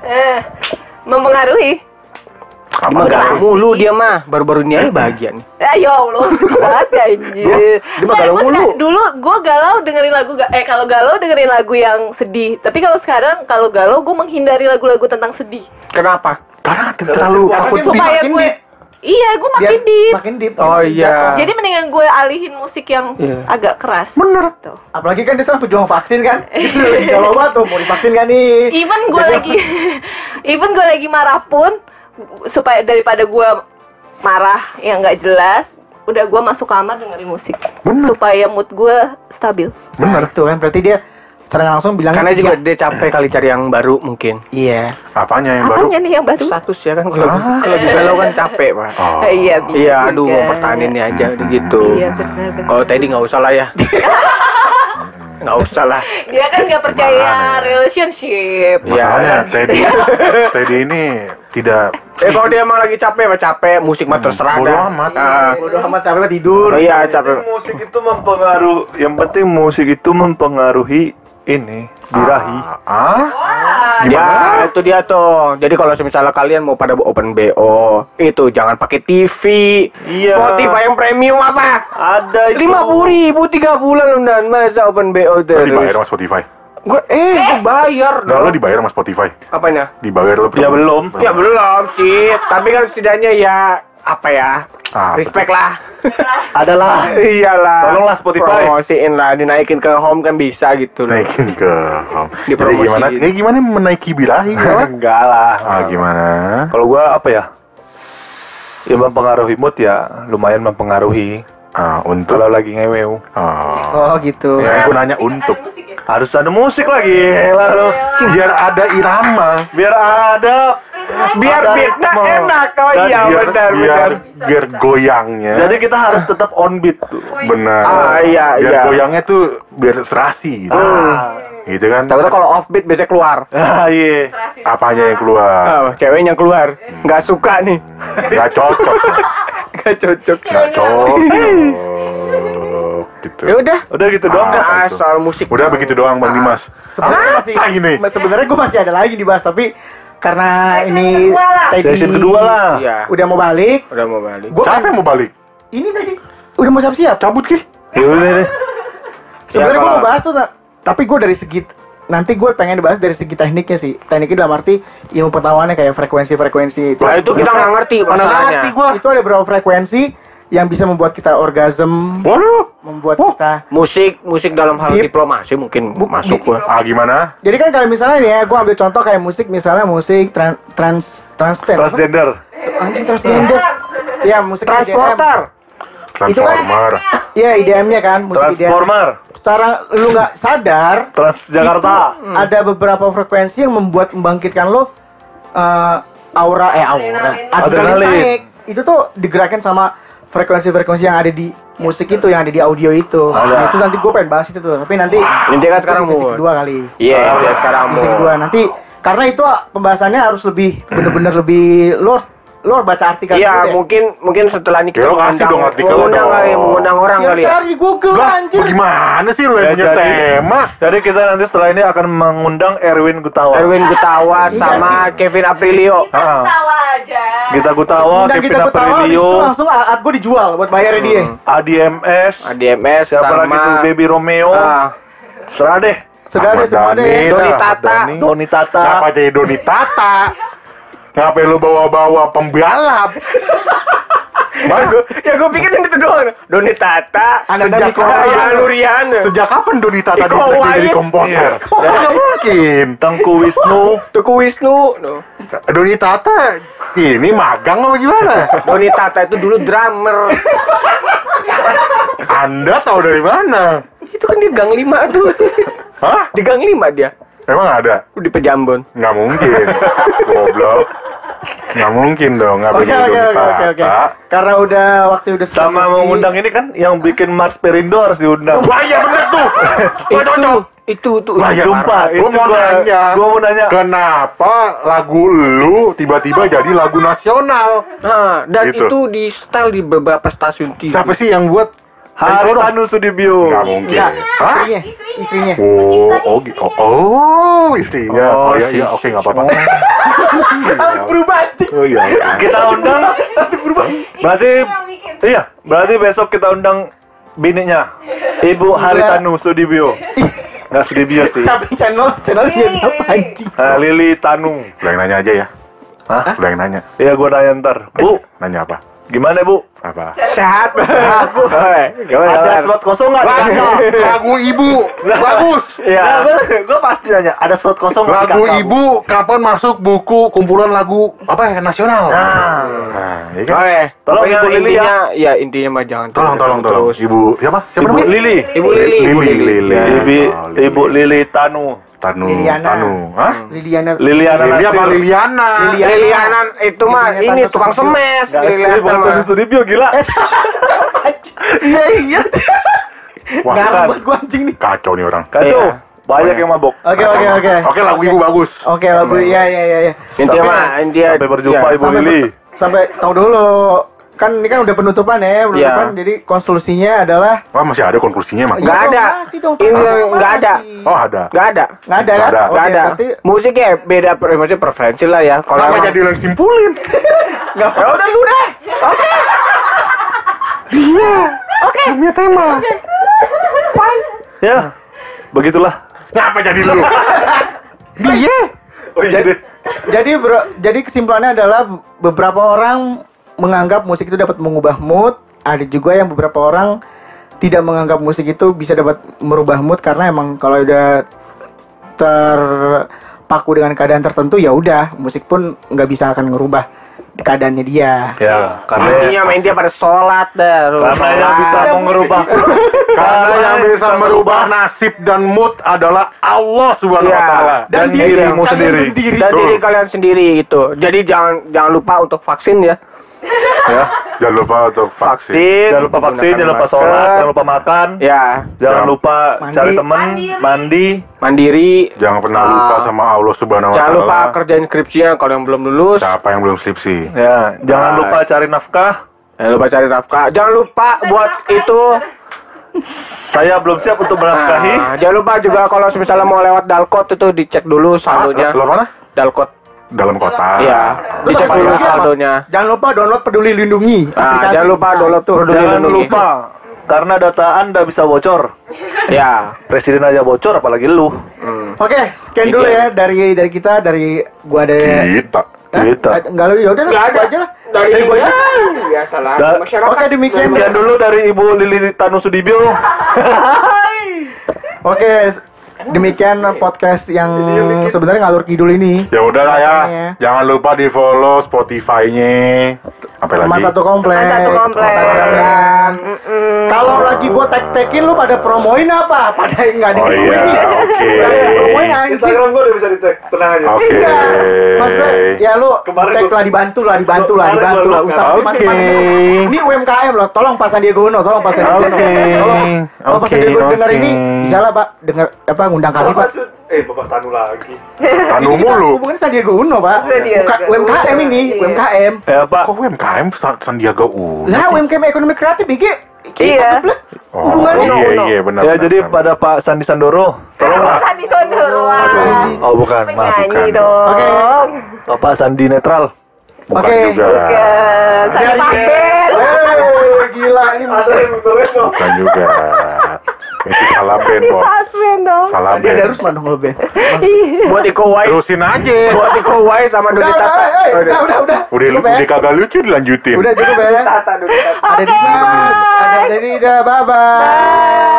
Eh, mempengaruhi. Dia Apa mah tuh? galau mulu dia mah baru-baru ini aja bahagia nih Ya ya Allah, sedih banget ya anjir. dia mah galau gua mulu. dulu gue galau dengerin lagu eh kalau galau dengerin lagu yang sedih. Tapi kalau sekarang kalau galau gue menghindari lagu-lagu tentang sedih. kenapa Karena terlalu takut Supaya gue deep. Iya, gue biar makin deep. makin deep. Oh, iya. Jadi mendingan gue alihin musik yang Iya. agak keras. Bener. Tuh. Apalagi kan dia sekarang pejuang vaksin kan. Itu lagi galau banget tuh mau divaksin kan nih. Even gue lagi even gue lagi marah pun supaya daripada gue marah yang nggak jelas, udah gue masuk kamar dengerin musik Bener. supaya mood gue stabil. Benar tuh kan berarti dia secara langsung bilang karena juga dia capek kali cari yang baru mungkin iya. Apanya yang baru? Apanya nih yang baru? status ya kan kalau kalau lagi galau kan capek pak Oh. Iya bisa iya juga. aduh mau pertahanin ini aja udah gitu Iya benar benar. kalau Teddy nggak usah lah ya nggak usah lah Dia kan nggak percaya Gimana ya? relationship. Masalahnya Iya. Teddy Teddy ini tidak eh kalau dia emang lagi capek mah capek musik mah terserah bodo dah. amat. Ah. Bodoh amat capek tidur. oh iya capek musik itu mempengaruhi yang penting musik itu mempengaruhi ini birahi Ah? Ya, itu dia tuh. Jadi kalau misalnya kalian mau pada open BO, itu jangan pakai TV. Iya. Spotify yang premium apa? ada itu Lima puluh ribu tiga bulan dan masa open BO Lo dibayar terus. sama Spotify? Gue eh, gue bayar Enggak, lo dibayar sama Spotify? Apanya? Dibayar lo Ya, belum. Ya belum sih, tapi kan setidaknya ya apa ya? Ah, Respect lah. adalah Iyalah. Tolonglah Spotify. Promosiin lah, dinaikin ke home kan bisa gitu loh. Naikin ke home. Jadi gimana? Eh gimana menaiki birahi ya? enggak lah Ah gimana? kalau gua apa ya ya mempengaruhi mood ya lumayan mempengaruhi Ah untuk kalau lagi ngewew Ah. Oh gitu. Ya, aku nanya untuk harus ada musik lagi lalu biar ada irama. biar ada Biar beatnya enak. Oh iya biar benar biar benar. biar goyangnya. jadi kita harus tetap on beat tuh benar. Ah, iya, biar iya. goyangnya tuh biar serasi gitu. Gitu kan? Takutnya kalau offbeat biasanya keluar. ah iya Apanya yang keluar? Ah, ceweknya keluar. Nggak suka nih. Gak cocok. Nggak cocok. Gak cocok. Gitu. Ya udah. udah gitu doang Ah. kan Ah, itu. soal musik. Udah begitu doang Bang Dimas. Sebenarnya masih Ah, ini. sebenarnya gue masih ada lagi dibahas tapi karena ini Teddy sesi kedua lah Iya. udah mau balik, Udah mau balik. gue Siapa yang mau balik? ini tadi udah mau siap-siap. Cabut ki? ya udah deh Sebenarnya gue mau bahas tuh, tapi gue dari segi nanti gue pengen dibahas dari segi tekniknya sih. Tekniknya dalam arti ilmu pengetahuannya kayak frekuensi-frekuensi itu. Nah, itu kita nggak ngerti Mana ngerti gua. Itu ada beberapa frekuensi yang bisa membuat kita orgasm, Waduh. membuat Oh. kita. Musik, musik dalam hal Deep. diplomasi mungkin Bu- masuk di- gua. Ah gimana? Jadi kan kalau misalnya nih ya, gue ambil contoh kayak musik misalnya musik tran, trans transgender. transgender Anjing transgender. Ya musik IDM. Transporter. Itu kan- Transformer. Iya IDM-nya kan musik IDM. transformer Secara lu nggak sadar transjakarta itu ada beberapa frekuensi yang membuat membangkitkan lo eh, aura eh aura adrenalin Adrenalin. naik. Itu tuh digerakkan sama frekuensi-frekuensi yang ada di musik itu yang ada di audio itu. Nah, itu nanti gue pengen bahas itu tuh. Tapi nanti Nanti kan sekarang sesi mau. kedua kali. Iya, iya sekarang Di sesi kedua nanti karena itu ah, pembahasannya harus lebih bener-bener lebih lo lo harus baca artikel Iya, dulu deh. mungkin mungkin setelah ini Ya, kita lo kasih dong artikel lo mengundang dong. kali, mengundang orang Ya, kali ya. cari Google Lah, anjir. bagaimana sih lo yang Ya, punya jadi- tema? jadi kita nanti setelah ini akan mengundang Erwin Gutawa Erwin Gutawa sama Kevin Aprilio. Ah, Tawa aja. Gita Gutawa Kevin kita ketawa habis itu Aprilio langsung art gue dijual buat bayarnya dia. ADMS ADMS siapa sama lagi tuh Baby Romeo Ah, serah deh Sedang deh deh. Doni Tata. Doni Tata Ngapa jadi Doni Tata? Ngapain lu bawa-bawa pembalap? Mas, ya gue pikir itu doang. Doni Tata, Ananda Sejak ya kapan? Nuriana. Sejak kapan Doni Tata Iko di jadi komposer? Nggak mungkin. Tengku Wisnu Tuku Wisnu. No. Doni Tata ini magang apa gimana? Doni Tata itu dulu drummer. Anda tahu dari mana? itu kan di Gang 5 tuh. Hah? Di Gang 5 dia. Emang ada? Di Pejambon. Nggak mungkin. Goblok. Nggak mungkin dong, nggak dong oke oke oke. ditata. Karena udah waktu udah Sama mau ngundang ini kan yang bikin Mars Perindo harus diundang. Wah iya bener tuh. Cocok. itu tuh Wah ya Sumpah, Gue itu mau gua- nanya. gua mau nanya. Kenapa lagu lu tiba-tiba jadi lagu nasional? nah dan Gitu. itu di setel di beberapa stasiun TV Siapa sih yang buat? Hari Tanu Sudibyo. Nggak mungkin. Enggak, Hah? istrinya, istrinya. Oh, oh, oh, oh, istrinya. Oh, Oh, iya, si- iya, oke, nggak apa-apa. Langsung berubah anjing. Oh iya. oke. Kita undang. Langsung berubah. Berarti iya, berarti besok kita undang bininya. Ibu Hari Tanu Sudibyo. Nggak Sudibyo sih. Yang channel? Channelnya siapa anjing? Nah, Lili Tanu. Udah yang nanya aja ya. Hah? Udah yang nanya. Iya, gua nanya ntar. Bu, Nanya apa? gimana Bu? Apa? sehat Ada slot kosong nggak? di kakak? Lagu ibu. Bagus. Iya, gue pasti nanya. Ada slot kosong Lagu ibu kapan masuk buku kumpulan lagu apa ya nasional? Nah, ya kan? Oke, Tolong Ibu Lili intinya, ya intinya mah jangan Tolong, tolong, tolong. terus. Ibu siapa? Siapa Ibu namanya? Lili. Ibu Lili, Lili, Lili. Ya. Ibu, Oh, Lili. Ibu Lili Tanu. Tanu. Liliana. Tanu. Hah? Liliana. Liliana Lili apa Natsir. Liliana? Liliana. Liliana itu mah Liliana ini tukang semes. Liliana Sudibyo, gila. Iya iya. Wah, Ngarang buat gua anjing nih. kacau nih orang. Kacau. Iya. Banyak yang mabok. Oke oke oke. Oke, lagu ibu bagus. Oke lagu iya iya iya. iya. Intinya mah intinya Sampai berjumpa ya, Ibu sampai Lili. Sampai tahu dulu. Kan ini kan udah penutupan ya, penutupan. Iya. Jadi konklusinya adalah Wah, masih ada konklusinya mah. Nggak Iya ada. Masih dong. Ini nggak ada. Oh, ada. Nggak ada. Nggak ada kan? Nggak ada. Oke, Nggak ada. berarti Musiknya beda maksudnya preferensi lah ya. Kalau emang- jadi yang simpulin? nggak Ya udah lu deh. Punya tema. Ya, begitulah. Ngapa jadi lu? Iya. Oh iya deh. Jadi bro, jadi kesimpulannya adalah beberapa orang menganggap musik itu dapat mengubah mood, ada juga yang beberapa orang tidak menganggap musik itu bisa dapat merubah mood karena emang kalau udah terpaku dengan keadaan tertentu ya udah musik pun nggak bisa akan ngerubah keadaannya dia. Ya, karena Intinya main dia pada sholat dah. karena yang bisa Sholat. ngerubah Karena yang bisa merubah nasib dan mood adalah Allah Subhanahu wa Iya. taala. dan dirimu kalian sendiri. sendiri. dan diri kalian sendiri gitu. Jadi jangan jangan lupa untuk vaksin ya. Ya. Jangan lupa untuk vaksin. Vaksin. Jangan lupa vaksin, jangan lupa masker. sholat, jangan lupa makan, Ya, jangan Jangan- lupa Mandi. cari teman, mandi. mandiri. Jangan pernah Ah. lupa sama Allah Subhanahu wa Jangan lupa taala. kerjain skripsinya kalau yang belum lulus. Siapa yang belum skripsi? Ya, jangan Nah. lupa cari nafkah. Jangan lupa cari nafkah. Jangan lupa buat itu. Saya belum siap untuk menafkahi. Nah, jangan lupa juga kalau misalnya mau lewat Dalkot itu dicek dulu saldonya. Luar mana? Dalkot. Dalam kota. Iya. Terus Dicek apa dulu saldonya. Jangan lupa download Peduli Lindungi. Ah, aplikasi. jangan lupa download itu. Peduli Jangan Lindungi. lupa karena data Anda bisa bocor. Ya. Presiden aja bocor apalagi lu. Oke, sekian dulu ya dari dari kita dari gua ada Kita. Hah? Kita. Ada- Enggak lu ya udah lah, Nggak gua ada. aja lah. Dari, Dari gua aja. Biasalah. Da- Masyarakat. Oke, demikian. Sekian dulu dari Ibu Lili Tanu Sudibyo. Oke, s- demikian podcast yang sebenarnya ngalur kidul ini. Ya udah lah ya. Jangan lupa di follow Spotify-nya. Apa Teman lagi? satu komplek. Teman satu komplek. Instagramnya. Kalau lagi gua tag-tagin lu pada promoin apa? Pada nggak ada Oh iya, promoin. oke. Yang promoin anjing. gue udah bisa di tag, tenang aja. Oke. Enggak. Maksudnya ya lu Kemarin tag lah dibantu lah, dibantu lah, dibantu lah. Oke. teman-teman. Ini UMKM loh. Tolong Pak Sandiaga Uno, tolong Pak Sandiaga Uno. Oke. Tolong. Kalau Pak Oke, Sandiaga Uno dengar oke. ini, bisa lah Pak dengar apa ngundang kami Pak. Eh, Bapak Tanu lagi. Tanu mulu. hubungannya Sandiaga Uno Pak. Bukan. UMKM ini, Iya. UMKM. Ya, Pak. Kok UMKM Sa- Sandiaga Uno? Lah UMKM ekonomi kreatif BG. Kita Iya. Oh, Hubungannya iya iya benar. Ya, benar, jadi benar. pada Pak Sandi Sandoro, tolonglah. Sandi Sondoro. Anjing. Oh, bukan, maaf. Bukan. dong. Oke. Bapak Sandi netral. bukan Oke. juga. Bukan. Sandi. Eh, gila ini. Bukan juga. Itu salah band, Bos. Asmen dong. Salah band. Rusman dong lo Ben. Buat Iko Wais. Terusin aja. Buat Iko Wais sama Udah, Dodi udah, Tata. udah, udah, udah. Udah Cukup, Ben. udah kagak lucu dilanjutin. Udah cukup ya. Ada Dimas, ada Jadi, bye bye.